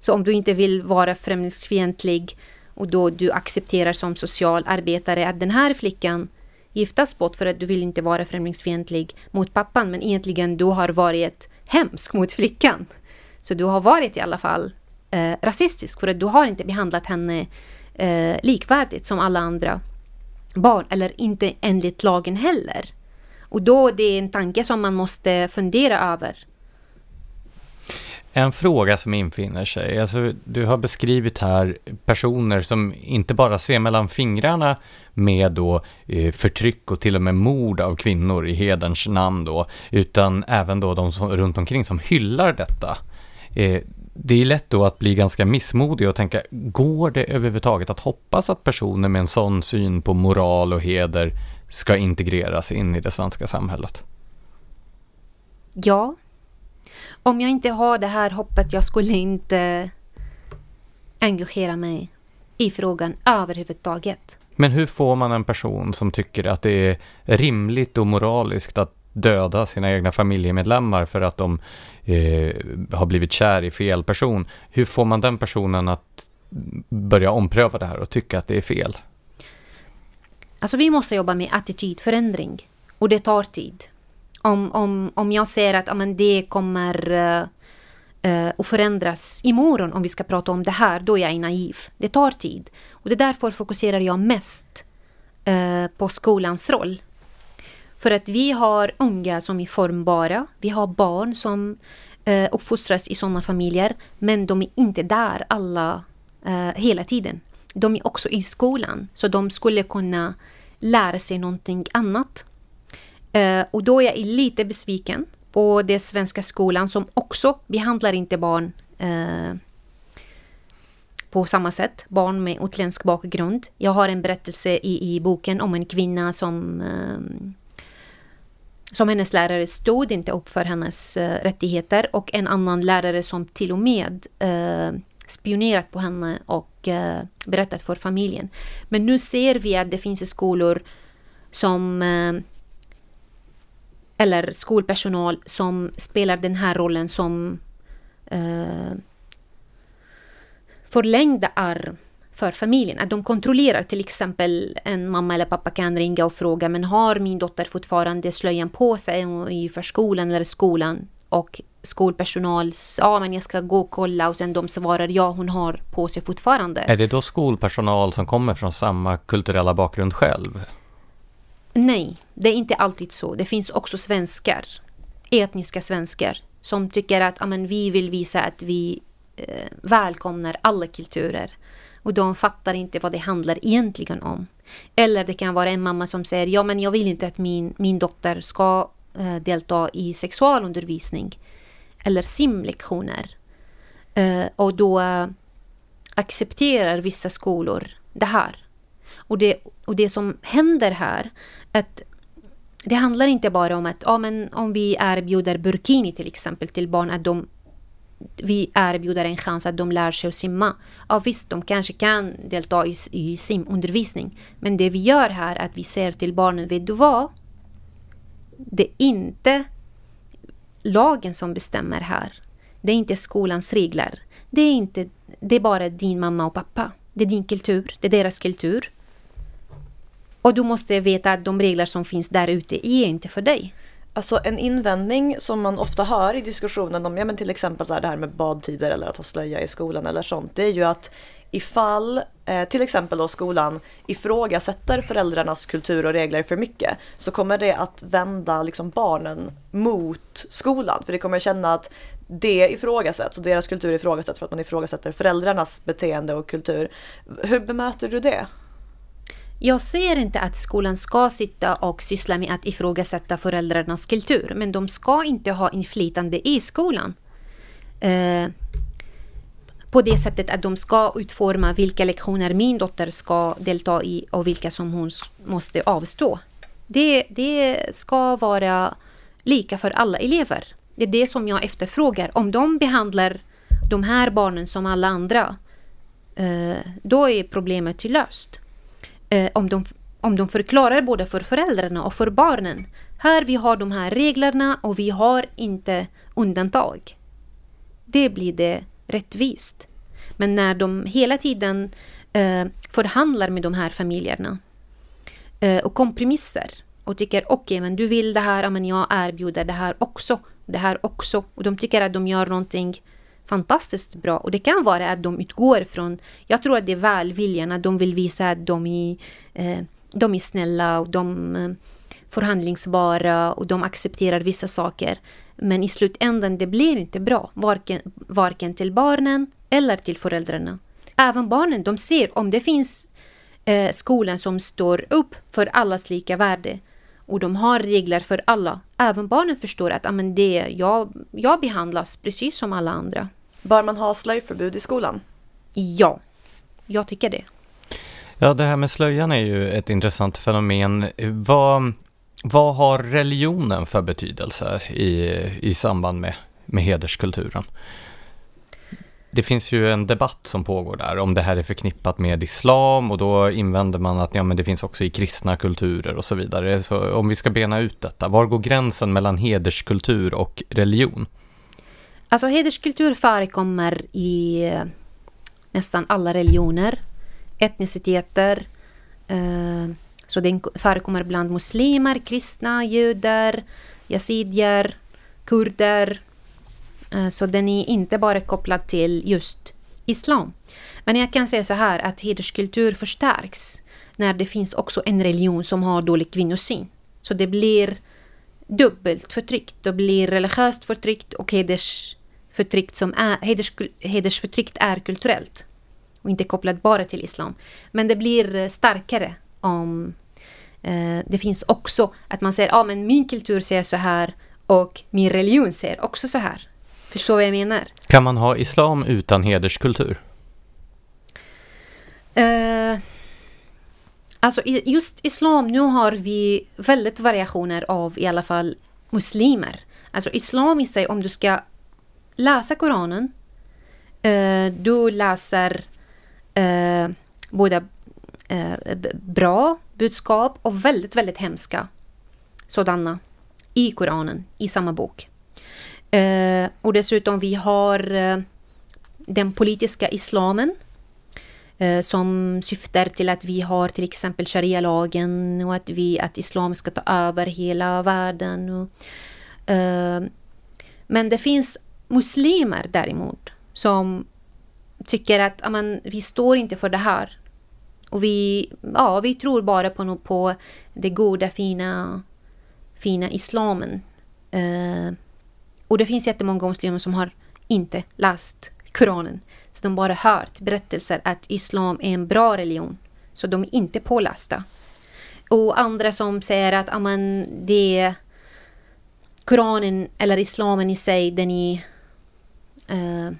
Så om du inte vill vara främlingsfientlig och då du accepterar som socialarbetare att den här flickan giftas bort för att du vill inte vara främlingsfientlig mot pappan men egentligen du har varit hemsk mot flickan. Så du har varit i alla fall eh, rasistisk för att du har inte behandlat henne eh, likvärdigt som alla andra barn eller inte enligt lagen heller. Och då det är en tanke som man måste fundera över. En fråga som infinner sig, alltså du har beskrivit här personer som inte bara ser mellan fingrarna med då eh, förtryck och till och med mord av kvinnor i hederns namn då, utan även då de som, runt omkring som hyllar detta. Eh, det är lätt då att bli ganska missmodig och tänka, går det överhuvudtaget att hoppas att personer med en sån syn på moral och heder ska integreras in i det svenska samhället? Ja. Om jag inte har det här hoppet, jag skulle inte engagera mig i frågan överhuvudtaget. Men hur får man en person som tycker att det är rimligt och moraliskt att döda sina egna familjemedlemmar för att de eh, har blivit kär i fel person. Hur får man den personen att börja ompröva det här och tycka att det är fel? Alltså vi måste jobba med attitydförändring och det tar tid. Om, om, om jag ser att amen, det kommer uh, att förändras imorgon om vi ska prata om det här, då är jag naiv. Det tar tid. Och det är därför fokuserar jag mest uh, på skolans roll. För att vi har unga som är formbara, vi har barn som uh, uppfostras i sådana familjer, men de är inte där alla hela tiden de är också i skolan, så de skulle kunna lära sig någonting annat. Eh, och då är jag lite besviken på den svenska skolan som också behandlar inte barn eh, på samma sätt, barn med utländsk bakgrund. Jag har en berättelse i, i boken om en kvinna som eh, som hennes lärare stod inte upp för hennes uh, rättigheter och en annan lärare som till och med uh, spionerat på henne och uh, berättat för familjen. Men nu ser vi att det finns skolor som eller skolpersonal som spelar den här rollen som eh, förlängda arm för familjen. Att de kontrollerar till exempel en mamma eller pappa kan ringa och fråga men har min dotter fortfarande slöjan på sig i förskolan eller skolan? Och skolpersonal sa men jag ska gå och kolla och sen de svarar ja hon har på sig fortfarande. Är det då skolpersonal som kommer från samma kulturella bakgrund själv? Nej, det är inte alltid så. Det finns också svenskar, etniska svenskar, som tycker att amen, vi vill visa att vi eh, välkomnar alla kulturer. Och de fattar inte vad det handlar egentligen om. Eller det kan vara en mamma som säger ja men jag vill inte att min, min dotter ska eh, delta i sexualundervisning eller simlektioner. Eh, och då eh, accepterar vissa skolor det här. Och det, och det som händer här, att det handlar inte bara om att ja, men om vi erbjuder burkini till exempel till barn, att de, vi erbjuder en chans att de lär sig att simma. Ja visst, de kanske kan delta i, i simundervisning. Men det vi gör här är att vi säger till barnen, vet du vad? Det är inte lagen som bestämmer här. Det är inte skolans regler. Det är, inte, det är bara din mamma och pappa. Det är din kultur, det är deras kultur. Och du måste veta att de regler som finns där ute är inte för dig. Alltså en invändning som man ofta hör i diskussionen om ja, men till exempel så här, det här med badtider eller att ha slöja i skolan eller sånt. Det är ju att ifall eh, till exempel då skolan ifrågasätter föräldrarnas kultur och regler för mycket så kommer det att vända liksom barnen mot skolan. För det kommer känna att det ifrågasätts och deras kultur ifrågasätts för att man ifrågasätter föräldrarnas beteende och kultur. Hur bemöter du det? Jag säger inte att skolan ska sitta och syssla med att ifrågasätta föräldrarnas kultur, men de ska inte ha inflytande i skolan. Eh, på det sättet att de ska utforma vilka lektioner min dotter ska delta i och vilka som hon måste avstå. Det, det ska vara lika för alla elever. Det är det som jag efterfrågar. Om de behandlar de här barnen som alla andra, eh, då är problemet löst. Eh, om, de, om de förklarar både för föräldrarna och för barnen. Här vi har de här reglerna och vi har inte undantag. Det blir det rättvist. Men när de hela tiden eh, förhandlar med de här familjerna eh, och kompromisser och tycker okej, okay, men du vill det här, men jag erbjuder det här också, det här också. Och de tycker att de gör någonting fantastiskt bra. Och det kan vara att de utgår från, jag tror att det är välviljan, att de vill visa att de är, eh, de är snälla och de eh, förhandlingsbara och de accepterar vissa saker. Men i slutändan det blir inte bra, varken, varken till barnen eller till föräldrarna. Även barnen, de ser om det finns eh, skolan som står upp för allas lika värde och de har regler för alla. Även barnen förstår att amen, det, jag, jag behandlas precis som alla andra. Bör man ha slöjförbud i skolan? Ja, jag tycker det. Ja, det här med slöjan är ju ett intressant fenomen. Vad, vad har religionen för betydelse i, i samband med, med hederskulturen? Det finns ju en debatt som pågår där om det här är förknippat med islam och då invänder man att ja, men det finns också i kristna kulturer och så vidare. Så om vi ska bena ut detta, var går gränsen mellan hederskultur och religion? Alltså hederskultur förekommer i eh, nästan alla religioner, etniciteter. Eh, så den förekommer bland muslimer, kristna, judar, yazidier, kurder. Eh, så den är inte bara kopplad till just islam. Men jag kan säga så här att hederskultur förstärks när det finns också en religion som har dålig kvinnosyn. Så det blir dubbelt förtryckt. Det blir religiöst förtryckt och hedersförtryckt som är, heders, hedersförtryckt är kulturellt och inte kopplat bara till islam. Men det blir starkare om eh, det finns också att man säger att ah, men min kultur säger så här och min religion säger också så här. Förstår vad jag menar? Kan man ha islam utan hederskultur? Uh, alltså just islam, nu har vi väldigt variationer av i alla fall muslimer. Alltså islam i sig, om du ska läsa Koranen, eh, du läser eh, både eh, bra budskap och väldigt, väldigt hemska sådana i Koranen, i samma bok. Eh, och dessutom vi har eh, den politiska islamen eh, som syftar till att vi har till exempel sharia-lagen och att, vi, att islam ska ta över hela världen. Och, eh, men det finns muslimer däremot som tycker att amen, vi står inte för det här. Och vi, ja, vi tror bara på, på det goda, fina, fina islamen. Eh, och det finns jättemånga muslimer som har inte läst Koranen. Så de bara hört berättelser att islam är en bra religion. Så de är inte pålästa. Och andra som säger att amen, det är Koranen eller islamen i sig, den är... Eh,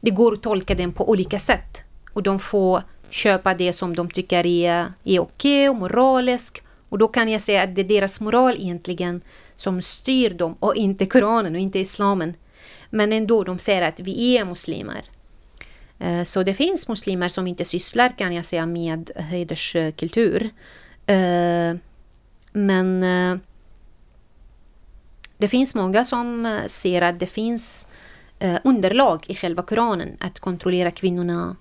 det går att tolka den på olika sätt. Och de får köpa det som de tycker är, är okej okay och moraliskt. Och då kan jag säga att det är deras moral egentligen som styr dem och inte Koranen och inte islamen. Men ändå, de säger att vi är muslimer. Eh, så det finns muslimer som inte sysslar kan jag säga med hederskultur. Eh, men det finns många som ser att det finns underlag i själva Koranen att kontrollera kvinnorna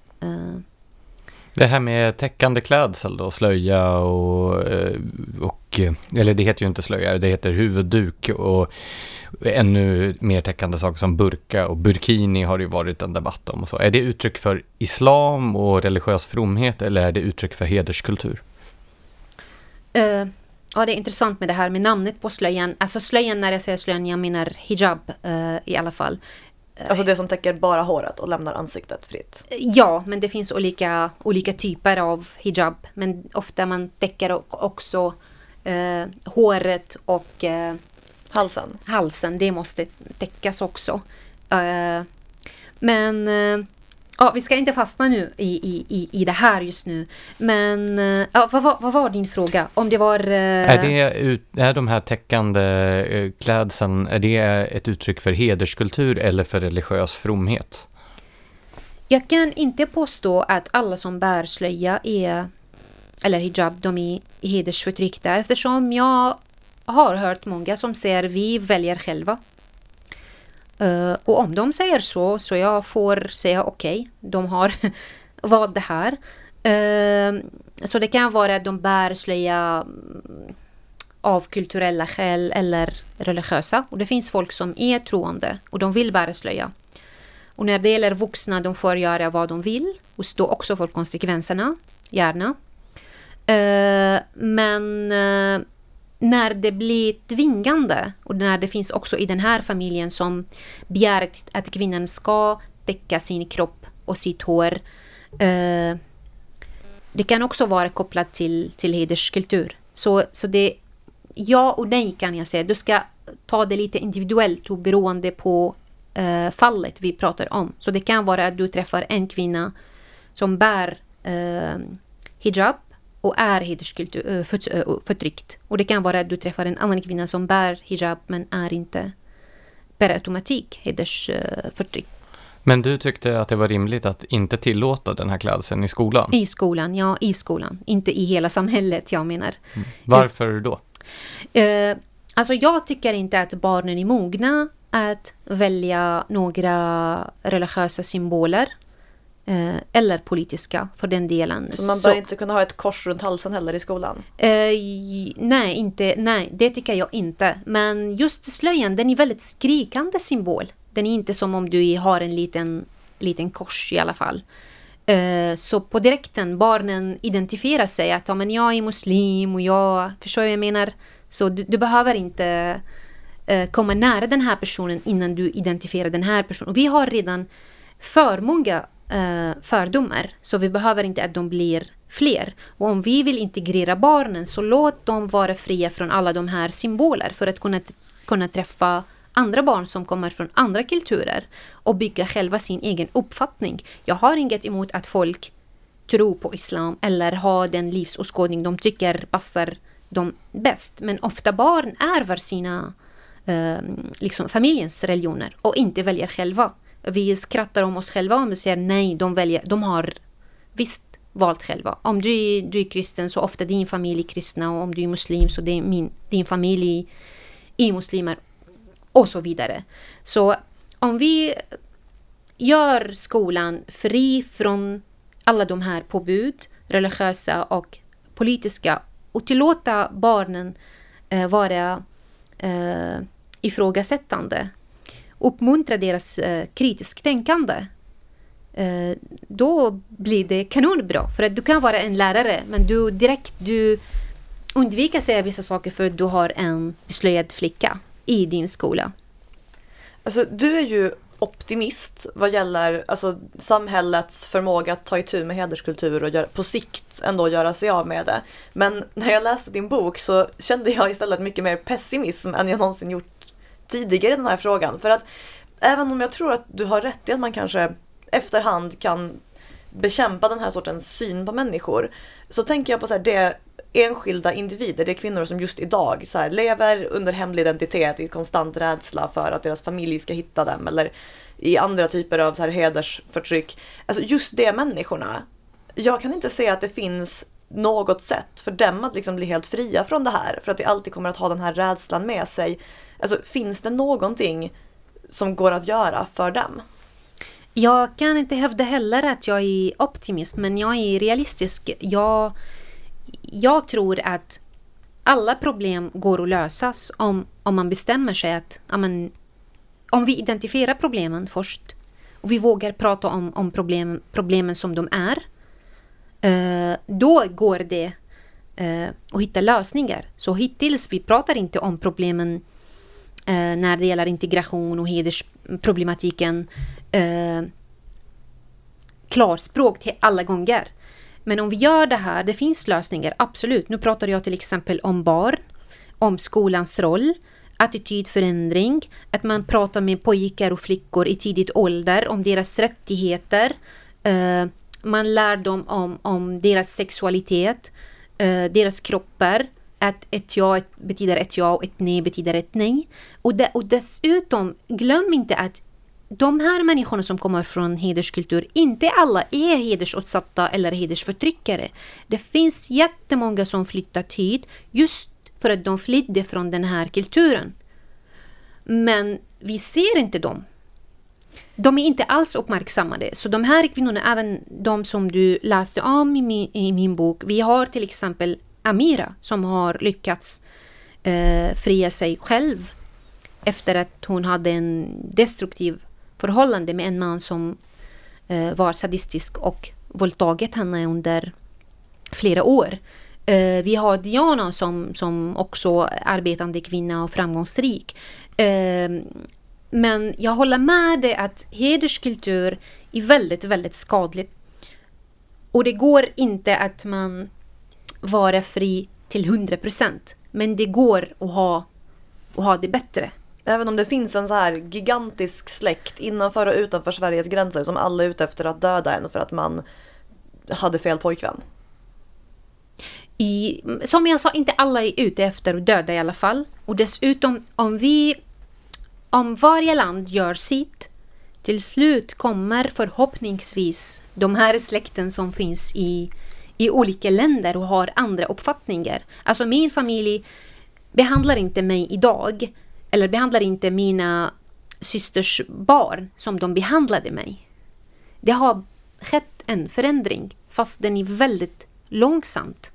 det här med täckande klädsel då, slöja och, och och, eller det heter ju inte slöja, det heter huvudduk och ännu mer täckande saker som burka och burkini har det ju varit en debatt om och så. Är det uttryck för islam och religiös fromhet eller är det uttryck för hederskultur? Uh, ja, det är intressant med det här med namnet på slöjan. Alltså slöjan, när jag säger slöjan, jag menar hijab uh, i alla fall. Alltså det som täcker bara håret och lämnar ansiktet fritt? Ja, men det finns olika, olika typer av hijab. Men ofta man täcker också eh, håret och eh, halsen. halsen. Det måste täckas också. Eh, men eh, Ja, vi ska inte fastna nu i, i, i det här just nu. Men eh, ja, vad, vad, vad var din fråga? Om det var... Uh... Är, det ut, är de här täckande uh, klädseln, är det ett uttryck för hederskultur eller för religiös fromhet? Jag kan inte påstå att alla som bär slöja är, eller hijab, de är hedersförtryckta eftersom jag har hört många som säger vi väljer själva. Uh, och om de säger så, så jag får säga okej, okay, de har valt det här. Uh, så det kan vara att de bär slöja mm, av kulturella skäl eller religiösa. Och det finns folk som är troende och de vill bära slöja. Och när det gäller vuxna, de får göra vad de vill och stå också för konsekvenserna, gärna. Uh, men eh, när det blir tvingande och när det finns också i den här familjen som begär att kvinnan ska täcka sin kropp och sitt hår. Eh, det kan också vara kopplat till, till hederskultur. Så, så det ja och nej kan jag säga. Du ska ta det lite individuellt och beroende på eh, fallet vi pratar om. Så det kan vara att du träffar en kvinna som bär eh, hijab och är hedersförtryckt. Och det kan vara att du träffar en annan kvinna som bär hijab men är inte per automatik hedersförtryckt. Men du tyckte att det var rimligt att inte tillåta den här klädseln i skolan? I skolan, ja, i skolan. Inte i hela samhället, jag menar. Mm. Varför då? Eh, alltså jag tycker inte att barnen är mogna att välja några religiösa symboler Eh, eller politiska för den delen. Så man bör så, inte kunna ha ett kors runt halsen heller i skolan? Eh, nej, inte, nej, det tycker jag inte. Men just slöjan, den är väldigt skrikande symbol. Den är inte som om du har en liten, liten kors i alla fall. Eh, så på direkten, barnen identifierar sig att ja, men jag är muslim och jag, förstår vad jag menar? Så du, du behöver inte eh, komma nära den här personen innan du identifierar den här personen. Och vi har redan för många Eh, fördomar. Så vi behöver inte att de blir fler. Och om vi vill integrera barnen så låt dem vara fria från alla de här symboler för att kunna, kunna träffa andra barn som kommer från andra kulturer och bygga själva sin egen uppfattning. Jag har inget emot att folk tror på islam eller har den livsåskådning de tycker passar dem bäst. Men ofta barn ärver sina eh, liksom familjens religioner och inte väljer själva. Vi skrattar om oss själva om vi säger nej, de, väljer, de har visst valt själva. Om du är, du är kristen så ofta din familj är kristna och om du är muslim så det är min, din familj är muslimer och så vidare. Så om vi gör skolan fri från alla de här påbud, religiösa och politiska och tillåta barnen eh, vara eh, ifrågasättande uppmuntra deras eh, kritiskt tänkande eh, då blir det kanonbra. För att du kan vara en lärare men du direkt du undviker säga vissa saker för att du har en beslöjad flicka i din skola. Alltså du är ju optimist vad gäller alltså, samhällets förmåga att ta itu med hederskultur och gör, på sikt ändå göra sig av med det. Men när jag läste din bok så kände jag istället mycket mer pessimism än jag någonsin gjort tidigare i den här frågan. För att även om jag tror att du har rätt i att man kanske efterhand kan bekämpa den här sortens syn på människor. Så tänker jag på så här, det enskilda individer, det är kvinnor som just idag så här, lever under hemlig identitet i konstant rädsla för att deras familj ska hitta dem eller i andra typer av så här, hedersförtryck. Alltså just de människorna. Jag kan inte se att det finns något sätt för dem att liksom bli helt fria från det här för att de alltid kommer att ha den här rädslan med sig Alltså finns det någonting som går att göra för dem? Jag kan inte hävda heller att jag är optimist, men jag är realistisk. Jag, jag tror att alla problem går att lösas om, om man bestämmer sig att amen, om vi identifierar problemen först och vi vågar prata om, om problem, problemen som de är, eh, då går det eh, att hitta lösningar. Så hittills vi pratar inte om problemen eh, Eh, när det gäller integration och hedersproblematiken eh, klarspråk till alla gånger. Men om vi gör det här, det finns lösningar, absolut. Nu pratar jag till exempel om barn, om skolans roll, attitydförändring, att man pratar med pojkar och flickor i tidigt ålder om deras rättigheter. Eh, man lär dem om, om deras sexualitet, eh, deras kroppar, att ett ja betyder ett ja och ett nej betyder ett nej. Och, de, och dessutom, glöm inte att de här människorna som kommer från hederskultur, inte alla är hedersutsatta eller hedersförtryckare. Det finns jättemånga som flyttat hit just för att de flydde från den här kulturen. Men vi ser inte dem. De är inte alls uppmärksammade. Så de här kvinnorna, även de som du läste om i min, i min bok, vi har till exempel Amira som har lyckats eh, fria sig själv efter att hon hade en destruktiv förhållande med en man som eh, var sadistisk och våldtagit henne under flera år. Eh, vi har Diana som, som också arbetande kvinna och framgångsrik. Eh, men jag håller med dig att hederskultur är väldigt, väldigt skadligt. Och det går inte att man vara fri till 100 procent. Men det går att ha, att ha det bättre. Även om det finns en så här gigantisk släkt innanför och utanför Sveriges gränser som alla är ute efter att döda en för att man hade fel pojkvän. I, som jag sa, inte alla är ute efter att döda i alla fall. Och dessutom, om vi... Om varje land gör sitt, till slut kommer förhoppningsvis de här släkten som finns i, i olika länder och har andra uppfattningar. Alltså min familj behandlar inte mig idag eller behandlar inte mina systers barn som de behandlade mig. Det har skett en förändring, fast den är väldigt långsamt.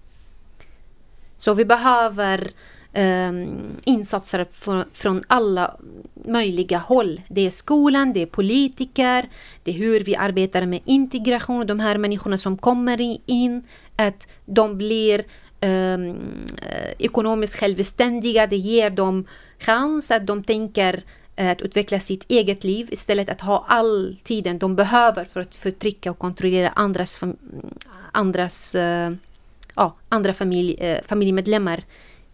Så vi behöver eh, Ehm, insatser från alla möjliga håll. Det är skolan, det är politiker, det är hur vi arbetar med integration, de här människorna som kommer in, att de blir ehm, eh, ekonomiskt självständiga, det ger dem chans att de tänker eh, att utveckla sitt eget liv istället att ha all tiden de behöver för att förtrycka och kontrollera andras, andras uh, ja, andra familj, uh, familjemedlemmar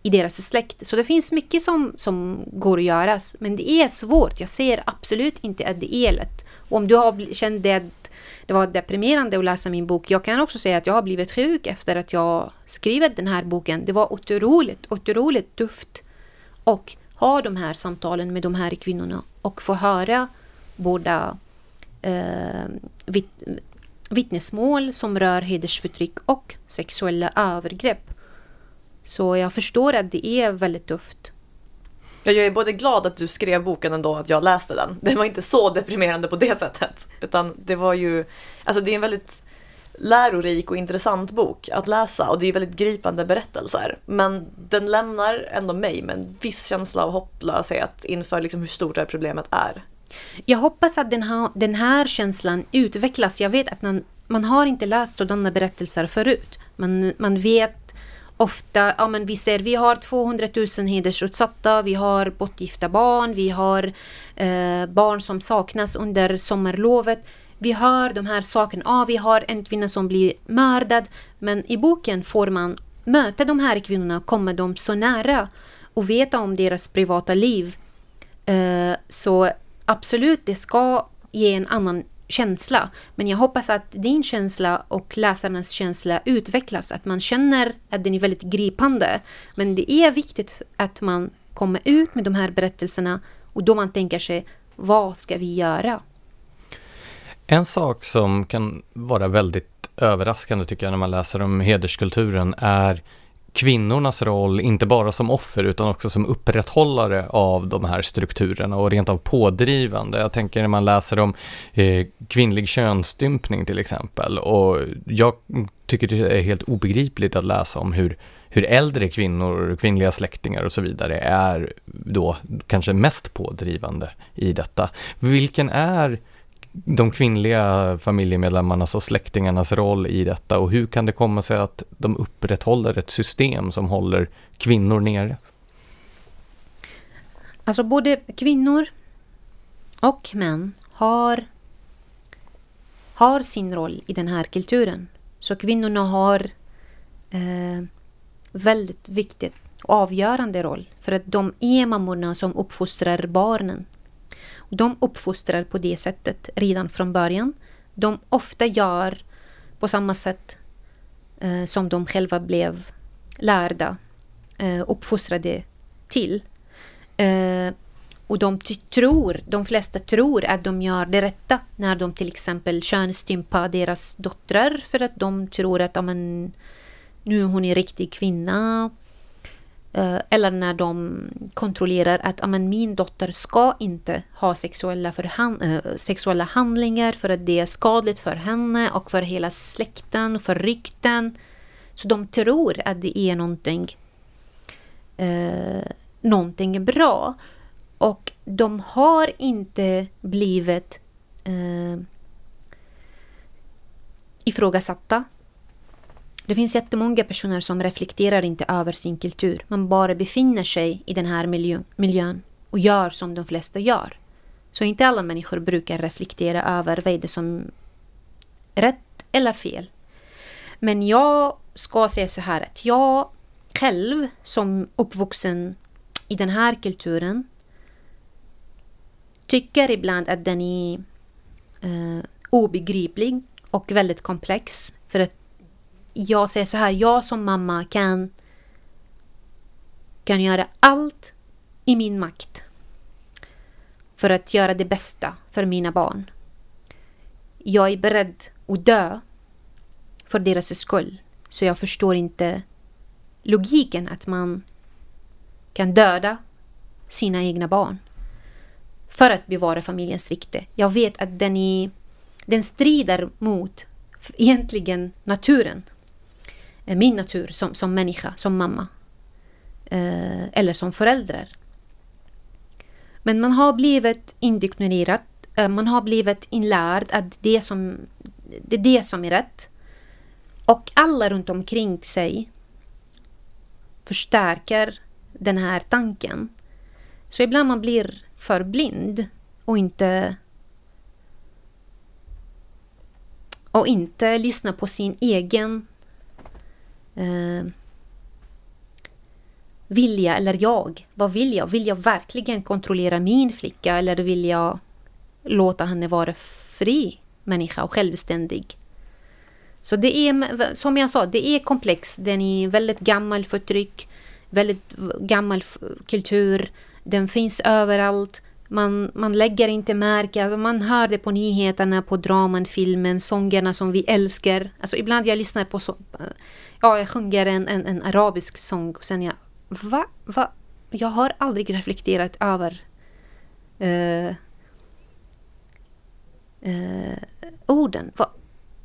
i deras släkt. Så det finns mycket som, som går att göras, men det är svårt. Jag ser absolut inte att det är lätt. Och om du har känt det det var deprimerande att läsa min bok. Jag kan också säga att jag har blivit sjuk efter att jag skrivit den här boken. Det var otroligt, otroligt tufft. Och ha de här samtalen med de här kvinnorna och få höra båda eh, vitt, vittnesmål som rör hedersförtryck och sexuella övergrepp. Så jag förstår att det är väldigt tufft. Jag är både glad att du skrev boken ändå, att jag läste den. Det var inte så deprimerande på det sättet. Utan det var ju, alltså det är en väldigt lärorik och intressant bok att läsa och det är väldigt gripande berättelser. Men den lämnar ändå mig med en viss känsla av hopplöshet inför liksom hur stort det här problemet är. Jag hoppas att den här, den här känslan utvecklas. Jag vet att man, man har inte läst sådana berättelser förut. Man, man vet ofta, ja men vi ser, vi har 200 000 hedersutsatta, vi har bortgifta barn, vi har eh, barn som saknas under sommarlovet. Vi hör de här sakerna, ja vi har en kvinna som blir mördad, men i boken får man möta de här kvinnorna, komma dem så nära och veta om deras privata liv. Eh, så absolut, det ska ge en annan känsla. Men jag hoppas att din känsla och läsarnas känsla utvecklas, att man känner att den är väldigt gripande. Men det är viktigt att man kommer ut med de här berättelserna och då man tänker sig, vad ska vi göra? En sak som kan vara väldigt överraskande tycker jag när man läser om hederskulturen är kvinnornas roll, inte bara som offer utan också som upprätthållare av de här strukturerna och rent av pådrivande. Jag tänker när man läser om eh, kvinnlig könsstympning till exempel och jag tycker det är helt obegripligt att läsa om hur hur äldre kvinnor, kvinnliga släktingar och så vidare är då kanske mest pådrivande i detta. Vilken är de kvinnliga familjemedlemmarnas och släktingarnas roll i detta och hur kan det komma sig att de upprätthåller ett system som håller kvinnor nere? Alltså både kvinnor och män har, har sin roll i den här kulturen. Så kvinnorna har eh, väldigt viktig och avgörande roll för att de är mammorna som uppfostrar barnen. De uppfostrar på det sättet redan från början. De ofta gör på samma sätt eh, som de själva blev lärda, eh, uppfostrade till. Eh, och de tror, de flesta tror att de gör det rätta när de till exempel könsstympar deras döttrar för att de tror att amen, nu är hon en riktig kvinna. Eh, eller när de kontrollerar att amen, min dotter ska inte ha sexuella, förhand, äh, eh, sexuella handlingar för att det är skadligt för henne och för hela släkten, för rykten. Så de tror att det är någonting, eh, någonting bra. Och de har inte blivit eh, ifrågasatta. Det finns jättemånga personer som reflekterar inte över sin kultur. Man bara befinner sig i den här miljön och gör som de flesta gör. Så inte alla människor brukar reflektera över vad är det som är rätt eller fel. Men jag ska säga så här att jag själv som uppvuxen i den här kulturen tycker ibland att den är eh, obegriplig och väldigt komplex. För att jag säger så här, jag som mamma kan, kan göra allt i min makt för att göra det bästa för mina barn. Jag är beredd att dö för deras skull. Så jag förstår inte logiken att man kan döda sina egna barn för att bevara familjens rykte. Jag vet att den, är, den strider mot egentligen naturen. Eh, min natur som, som människa, som mamma. Eh, eller som förälder. Men man har blivit indoktrinerad. Eh, man har blivit inlärd att det, som, det är det som är rätt. Och alla runt omkring sig förstärker den här tanken. Så ibland man blir för blind och inte och inte lyssna på sin egen eh, vilja eller jag. Vad vill jag? Vill jag verkligen kontrollera min flicka eller vill jag låta henne vara fri människa och självständig? Så det är, som jag sa, det är komplext. Den är väldigt gammal förtryck, väldigt gammal kultur. Den finns överallt. Man, man lägger inte märke, alltså man hör det på nyheterna, på draman, filmen, sångerna som vi älskar. Alltså ibland jag lyssnar på så, ja, jag sjunger en, en, en arabisk sång och sen jag, va, va? Jag har aldrig reflekterat över uh, uh, orden. Va,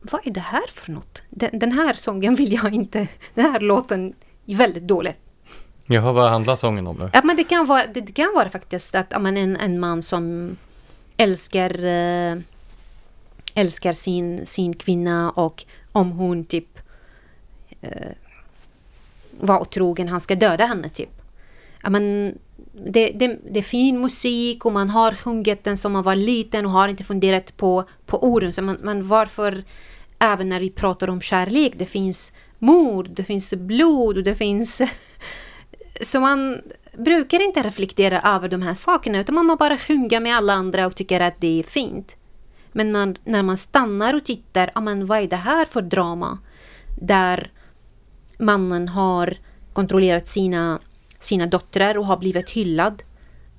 vad är det här för något? Den, den, här sången vill jag inte, den här låten är väldigt dålig. Jaha, vad handlar sången om då? Ja, men det, kan vara, det, det kan vara faktiskt att ja, men en, en man som älskar, äh, älskar sin, sin kvinna och om hon typ äh, var otrogen, han ska döda henne typ. Ja, men det, det, det är fin musik och man har sjungit den som man var liten och har inte funderat på, på orden. Så man, man, varför, även när vi pratar om kärlek, det finns mord, det finns blod och det finns Så man brukar inte reflektera över de här sakerna utan man bara sjunga med alla andra och tycker att det är fint. Men när, när man stannar och tittar, ja men vad är det här för drama? Där mannen har kontrollerat sina, sina döttrar och har blivit hyllad.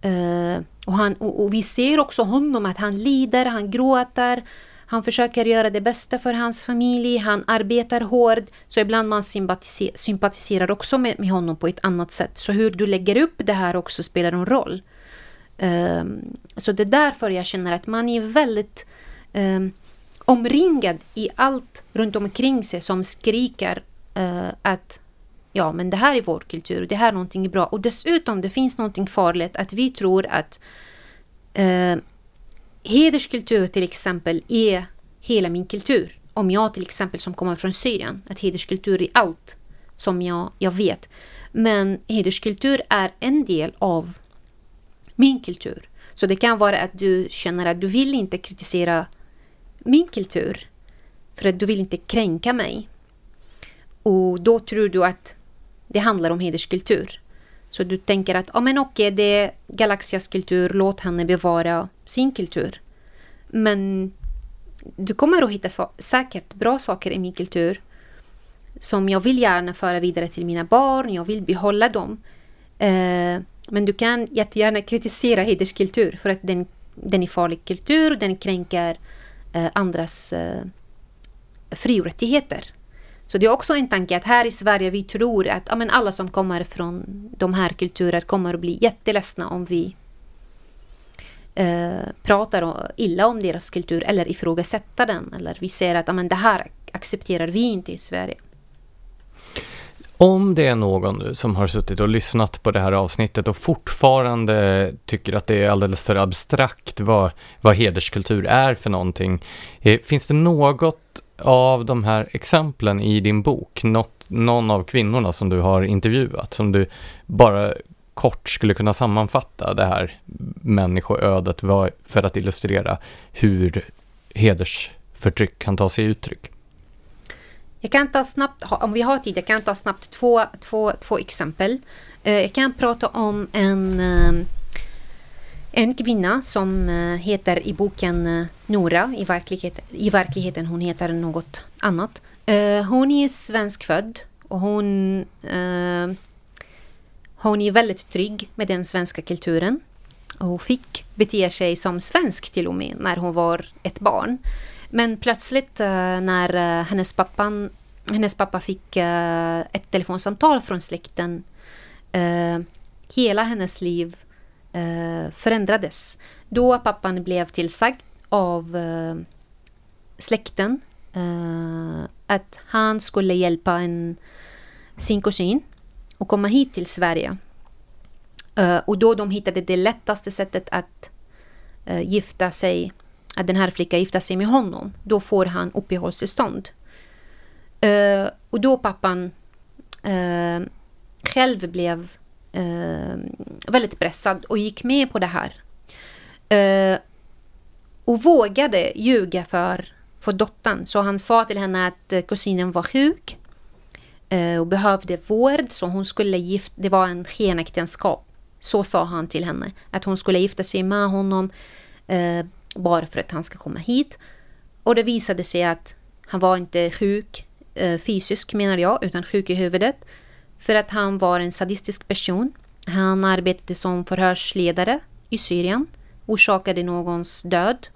Uh, och, han, och, och, vi ser också honom att han lider, han gråter, han försöker göra det bästa för hans familj, han arbetar hårt, så ibland man sympatiser sympatiserar också med, med, honom på ett annat sätt. Så hur du lägger upp det här också spelar en roll. Um, så det är därför jag känner att man är väldigt um, omringad i allt runt omkring sig som skriker uh, att ja men det här är vår kultur, det här är någonting bra. Och dessutom det finns någonting farligt att vi tror att uh, hederskultur till exempel är hela min kultur. Om jag till exempel som kommer från Syrien, att hederskultur är allt som jag, jag vet. Men hederskultur är en del av min kultur. Så det kan vara att du känner att du vill inte kritisera min kultur för att du vill inte kränka mig. Och då tror du att det handlar om hederskultur. Så du tänker att oh, men okej, det är Galaxias kultur, låt henne bevara sin kultur. Men du kommer att hitta så, säkert bra saker i min kultur som jag vill gärna föra vidare till mina barn, jag vill behålla dem. Eh, men du kan jättegärna kritisera hederskultur för att den, den är farlig kultur, den kränker eh, andras eh, fri och rättigheter. Så det är också en tanke att här i Sverige vi tror att ja, men alla som kommer från de här kulturer kommer att bli jätteledsna om vi eh, pratar illa om deras kultur eller ifrågasätter den. Eller vi säger att ja, men det här accepterar vi inte i Sverige. Om det är någon som har suttit och lyssnat på det här avsnittet och fortfarande tycker att det är alldeles för abstrakt vad, vad hederskultur är för någonting. Eh, finns det något av de här exemplen i din bok, något, någon av kvinnorna som du har intervjuat, som du bara kort skulle kunna sammanfatta det här människoödet för att illustrera hur hedersförtryck kan ta sig uttryck? Jag kan ta snabbt, om vi har tid, jag kan ta snabbt två, två, två exempel. Eh, jag kan prata om en, eh, en kvinna som eh, heter i boken eh, Nora, i, verklighet, i verkligheten hon heter något annat. Eh, hon är svenskfödd och hon, hon är väldigt trygg med den svenska kulturen och fick bete sig som svensk till och med när hon var ett barn. Men plötsligt när hennes, pappan, hennes pappa fick ett telefonsamtal från släkten hela hennes liv Eh, förändrades. Då pappan blev tillsagd av eh, släkten eh, att han skulle hjälpa en, sin kusin att komma hit till Sverige. och då de hittade det lättaste sättet att gifta sig att den här flickan gifter sig med honom, då får han uppehållstillstånd. Uh, och då pappan uh, själv blev eh, väldigt pressad och gick med på det här. Eh, och vågade ljuga för, för dottern. Så han sa till henne att eh, kusinen var sjuk eh, och behövde vård, så hon skulle gifta Det var en skenäktenskap. Så sa han till henne. Att hon skulle gifta sig med honom bara för att han ska komma hit. Och det visade sig att han var inte sjuk eh, fysiskt menar jag, utan sjuk i huvudet. För att han var en sadistisk person. Han arbetade som förhörsledare i Syrien. Orsakade någons död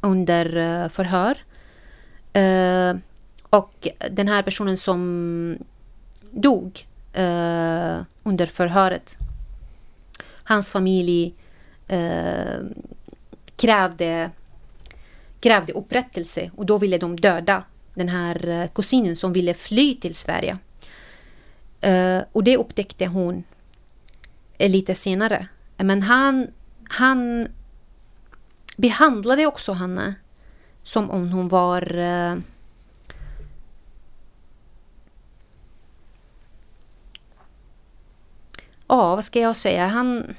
under eh, förhör. Eh, och den här personen som dog eh, under förhöret. Hans familj krävde, krävde upprättelse och då ville de döda den här kusinen som ville fly till Sverige. Uh, och det upptäckte hon eh, lite senare. Men han, han behandlade också henne som om hon var uh, Ja, vad ska jag säga? Han,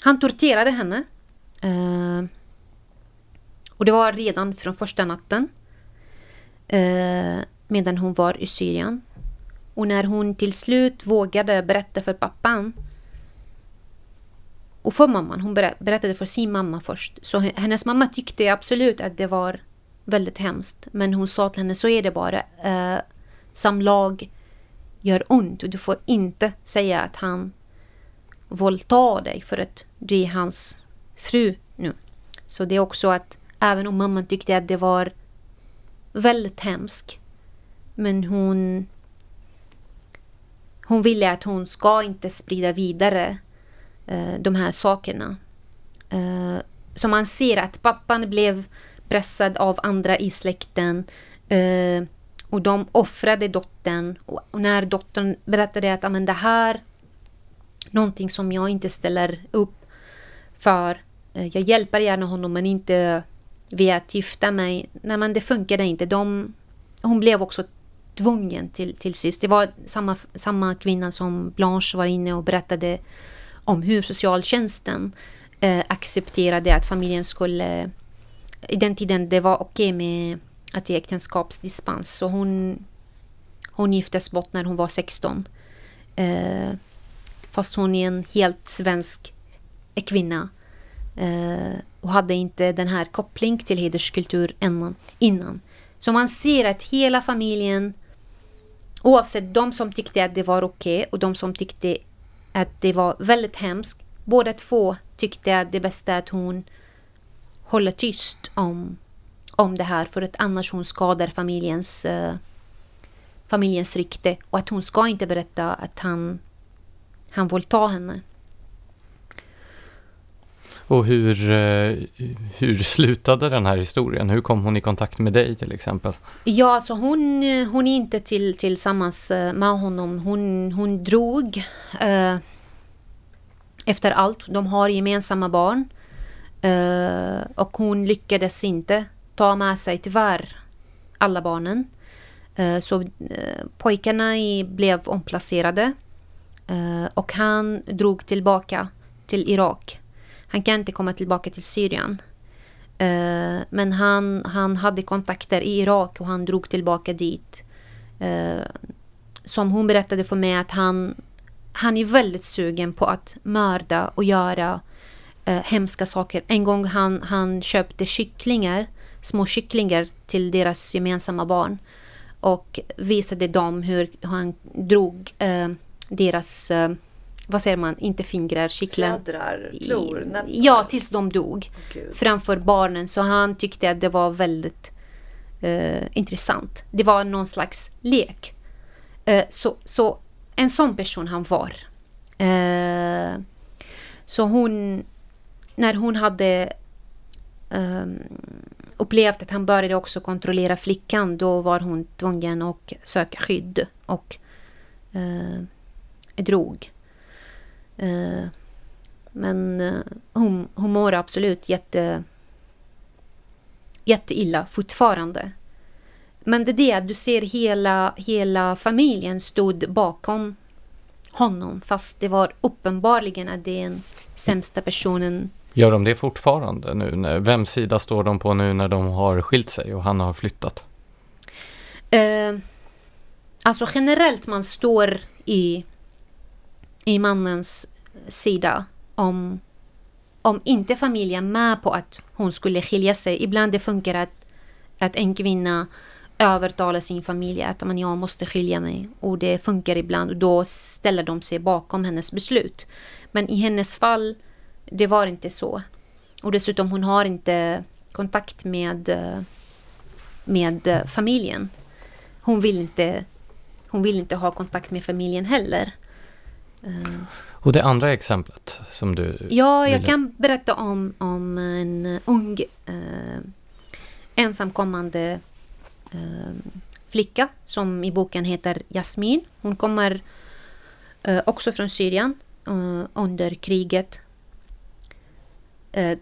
han torterade henne Uh, och det var redan från första natten uh, medan hon var i Syrien. Och när hon till slut vågade berätta för pappan och för mamman, hon berättade för sin mamma först. Så hennes mamma tyckte absolut att det var väldigt hemskt. Men hon sa till henne, så är det bara. Eh, samlag gör ont och du får inte säga att han våldtar dig för att du är hans fru nu. Så det är också att även om mamman tyckte att det var väldigt hemskt men hon hon ville att hon ska inte sprida vidare eh, de här sakerna. Eh, så man ser att pappan blev pressad av andra i släkten eh, och de offrade dottern. Och när dottern berättade att det här någonting som jag inte ställer upp för. Eh, jag hjälper gärna honom men inte via att gifta mig. Nej men det funkade inte. De, hon blev också tvungen till, till sist. Det var samma, samma kvinna som Blanche var inne och berättade om hur socialtjänsten eh, accepterade att familjen skulle... I den tiden det var okej med att ge äktenskapsdispens. Så hon, hon giftes bort när hon var 16. Eh, fast hon är en helt svensk kvinna. Eh, och hade inte den här kopplingen till hederskultur innan. Så man ser att hela familjen, oavsett de som tyckte att det var okej okay och de som tyckte att det var väldigt hemskt, båda två tyckte att det bästa är att hon håller tyst om, om det här för att annars hon skadar familjens, uh, familjens rykte och att hon ska inte berätta att han, han våldtar henne. Och hur, eh, hur slutade den här historien? Hur kom hon i kontakt med dig till exempel? Ja, alltså hon, eh, hon är inte till, tillsammans eh, med honom. Hon, hon drog eh, efter allt. De har gemensamma barn. Eh, och hon lyckades inte ta med sig tyvärr alla barnen. Eh, så eh, pojkarna i, blev omplacerade. och han drog tillbaka till Irak. Han kan inte komma tillbaka till Syrien. Uh, men han, han hade kontakter i Irak och han drog tillbaka dit. Uh, som hon berättade för mig att han, han är väldigt sugen på att mörda och göra uh, hemska saker. En gång han, han köpte kycklingar, små kycklingar till deras gemensamma barn och visade dem hur han drog deras vad säger man, inte fingrar, kittlar. Fjädrar, klor. Ja, tills de dog. Oh, framför barnen. Så han tyckte att det var väldigt eh, intressant. Det var någon slags lek. Eh, så, så en sån person han var. Eh, så hon, när hon hade um, upplevt att han började också kontrollera flickan, då var hon tvungen att söka skydd och uh, drog. Eh, men eh, hon, hon mår absolut jätte, jätteilla fortfarande. Men det är det, du ser hela, hela familjen stod bakom honom fast det var uppenbarligen att det är den sämsta personen. Gör de det fortfarande nu? Vems sida står de på nu när de har skilt sig och han har flyttat? Eh, alltså generellt man står i i mannens sida om, om inte familjen med på att hon skulle skilja sig. Ibland det funkar att, att en kvinna övertalar sin familj att man, jag måste skilja mig. Och det funkar ibland och då ställer de sig bakom hennes beslut. Men i hennes fall, det var inte så. Och dessutom hon har inte kontakt med, med familjen. Hon vill inte, hon vill inte ha kontakt med familjen heller. Och det andra exemplet som du... Ja, jag ville... kan berätta om, om en ung eh, ensamkommande eh, flicka som i boken heter Jasmin. Hon kommer eh, också från Syrien eh, under kriget. Eh,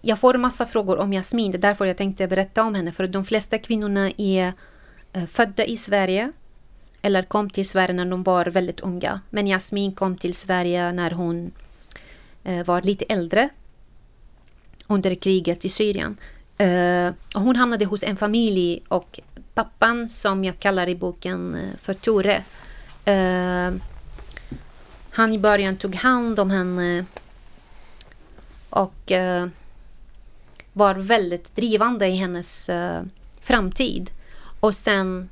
jag får massa frågor om Jasmin, det är därför jag tänkte berätta om henne. För de flesta kvinnorna är eh, födda i Sverige eller kom till Sverige när de var väldigt unga. Men Jasmin kom till Sverige när hon eh, var lite äldre under kriget i Syrien. Eh, och hon hamnade hos en familj och pappan som jag kallar i boken eh, för Tore han i början tog hand om henne och var väldigt drivande i hennes framtid. Och sen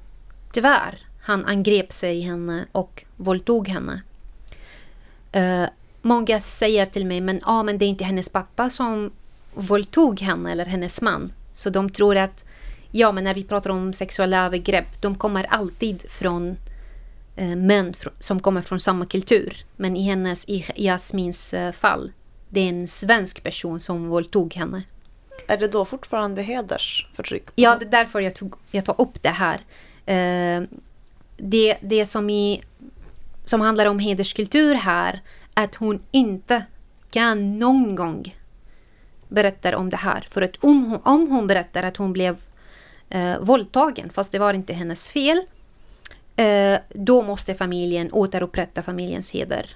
tyvärr han angrep sig henne och våldtog henne. Uh, många säger till mig, men, ah, men det är inte hennes pappa som våldtog henne eller hennes man. Så de tror att, ja men när vi pratar om sexuella övergrepp, de kommer alltid från uh, män fr som kommer från samma kultur. Men i hennes, i Jasmins uh, fall, det är en svensk person som våldtog henne. Är det då fortfarande hedersförtryck? Ja, det är därför jag, tog, jag tar upp det här. Det, det som, i, som handlar om hederskultur här, att hon inte kan någon gång berätta om det här. För att om hon, om hon berättar att hon blev eh, våldtagen, fast det var inte hennes fel, eh, då måste familjen återupprätta familjens heder.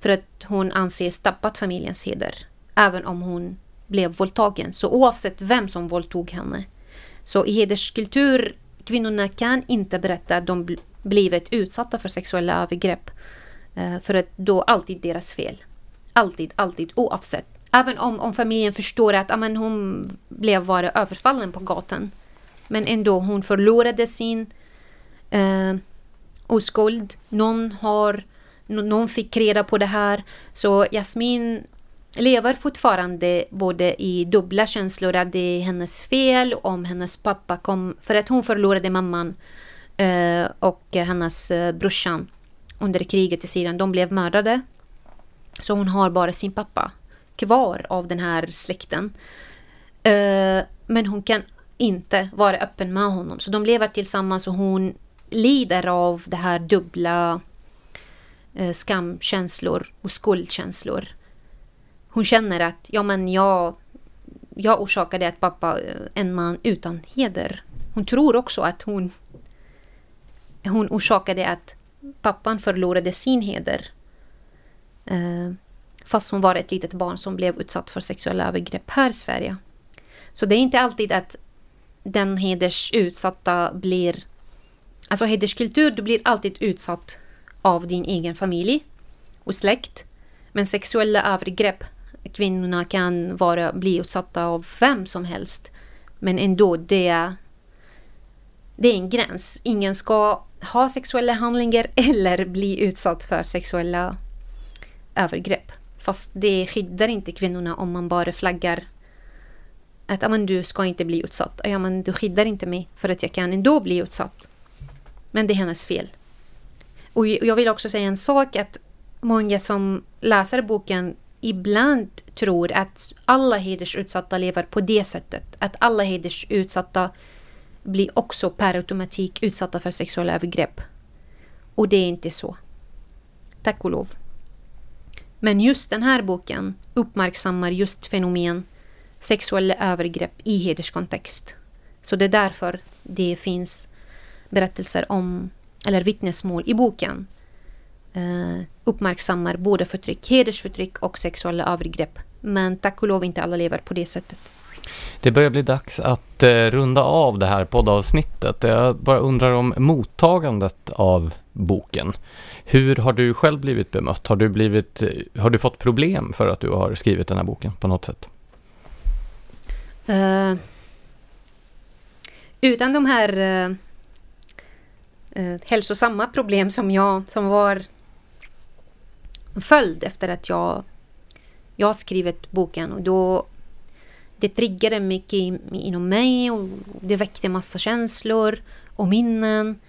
För att hon anses tappat familjens heder, även om hon blev våldtagen. Så oavsett vem som våldtog henne. Så i hederskultur, kvinnorna kan inte berätta att de blivit utsatta för sexuella övergrepp. Eh, för att då alltid deras fel. Alltid, alltid, oavsett. Även om, om familjen förstår att amen, hon blev bara överfallen på gatan. Men ändå, hon förlorade sin eh, oskuld. Någon, har, någon fick reda på det här. Så Jasmin lever fortfarande både i dubbla känslor att det är hennes fel om hennes pappa kom, för att hon förlorade mamman eh, och hennes eh, brorsan under kriget i Syrien. De blev mördade. Så hon har bara sin pappa kvar av den här släkten. Eh, men hon kan inte vara öppen med honom. Så de lever tillsammans och hon lider av det här dubbla eh, skamkänslor och skuldkänslor. Hon känner att ja, men jag, jag orsakade att pappa eh, en man utan heder. Hon tror också att hon, hon orsakade att pappan förlorade sin heder. Eh, fast hon var ett litet barn som blev utsatt för sexuella övergrepp här i Sverige. Så det är inte alltid att den hedersutsatta blir... Alltså hederskultur, du blir alltid utsatt av din egen familj och släkt. Men sexuella övergrepp, kvinnorna kan vara, bli utsatta av vem som helst. Men ändå, det är, det är en gräns. Ingen ska ha sexuella handlingar eller bli utsatt för sexuella övergrepp. Fast det skyddar inte kvinnorna om man bara flaggar att ja, men du ska inte bli utsatt. Ja, men du skyddar inte mig för att jag kan ändå bli utsatt. Men det är hennes fel. Och jag vill också säga en sak att många som läser boken ibland tror att alla hedersutsatta lever på det sättet. Att alla hedersutsatta blir också per automatik utsatta för sexuella övergrepp. Och det är inte så. Tack och lov. Men just den här boken uppmärksammar just fenomen sexuella övergrepp i hederskontext. Så det är därför det finns berättelser om, eller vittnesmål i boken eh, uppmärksammar både förtryck, hedersförtryck och sexuella övergrepp. Men tack och lov inte alla lever på det sättet. Det börjar bli dags att eh, runda av det här poddavsnittet. Jag bara undrar om mottagandet av boken. Hur har du själv blivit bemött? Har du, blivit, har du fått problem för att du har skrivit den här boken på något sätt? Uh, utan de här uh, uh, hälsosamma problem som jag som var följd efter att jag, jag skrivit boken och då det triggade mycket inom mig och det väckte massa känslor och minnen.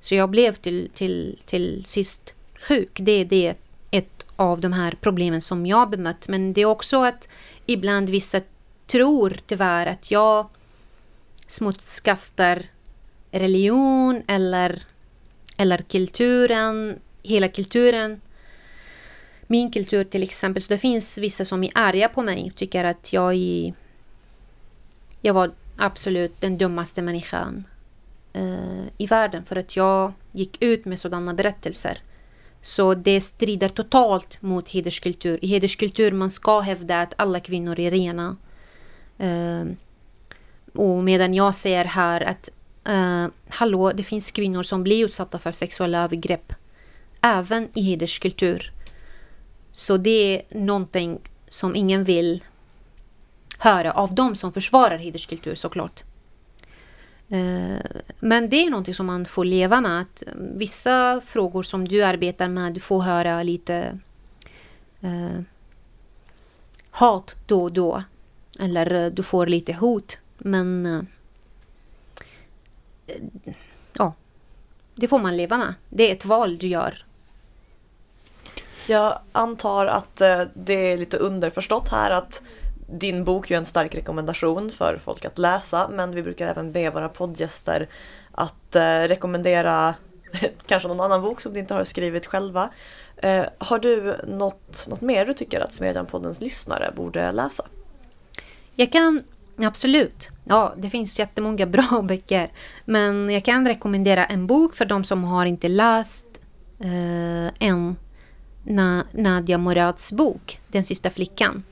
Så jag blev till, till, till sist sjuk. Det är ett av de här problemen som jag bemött. Men det är också att ibland vissa tror tyvärr att jag smutskastar religion eller, eller kulturen, hela kulturen. Min kultur till exempel. Så det finns vissa som är arga på mig och tycker att jag är... Jag var absolut den dummaste människan eh, i världen för att jag gick ut med sådana berättelser. Så det strider totalt mot hederskultur. I hederskultur man ska hävda att alla kvinnor är rena. Eh, och medan jag säger här att eh, hallå, det finns kvinnor som blir utsatta för sexuella övergrepp även i hederskultur. Så det är någonting som ingen vill höra av dem som försvarar hederskultur såklart. Eh, men det är någonting som man får leva med. Att eh, vissa frågor som du arbetar med, du får höra lite eh, hat då och då. Eller eh, du får lite hot. Men eh, ja, det får man leva med. Det är ett val du gör. Jag antar att eh, det är lite underförstått här att din bok är en stark rekommendation för folk att läsa men vi brukar även be våra poddgäster att eh, rekommendera kanske någon annan bok som de inte har skrivit själva. Eh, har du något, något mer du tycker att Smedjan-poddens lyssnare borde läsa? Jag kan absolut. Ja, det finns jättemånga bra böcker. Men jag kan rekommendera en bok för de som har inte läst eh, än Nadia Morads bok, Den sista flickan.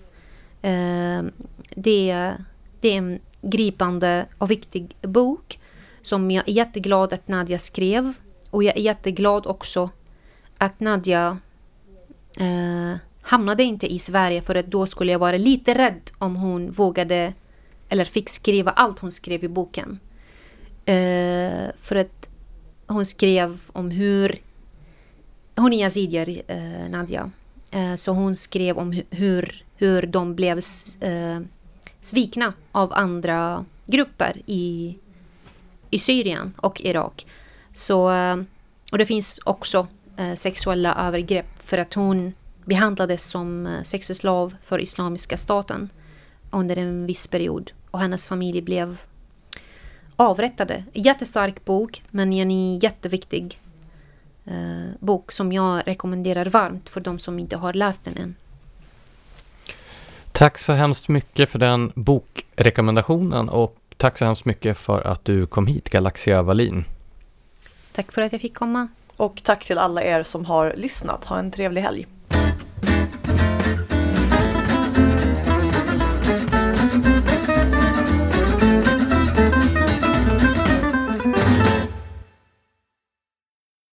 Eh, det, det är en gripande och viktig bok som jag är jätteglad att Nadia skrev. Och jag är jätteglad också att Nadia eh, hamnade inte i Sverige för att då skulle jag vara lite rädd om hon vågade eller fick skriva allt hon skrev i boken. Eh, för att hon skrev om hur... Hon är yazidier, eh, Nadja. Eh, så hon skrev om hur, hur de blev eh, svikna av andra grupper i, i Syrien och Irak. Så, eh, och det finns också eh, sexuella övergrepp för att hon behandlades som eh, sexslav för Islamiska staten under en viss period och hennes familj blev avrättade. Jättestark bok men en jätteviktig bok som jag rekommenderar varmt för de som inte har läst den än. Tack så hemskt mycket för den bokrekommendationen och tack så hemskt mycket för att du kom hit Galaxia Wallin. Tack för att jag fick komma. Och tack till alla er som har lyssnat. Ha en trevlig helg.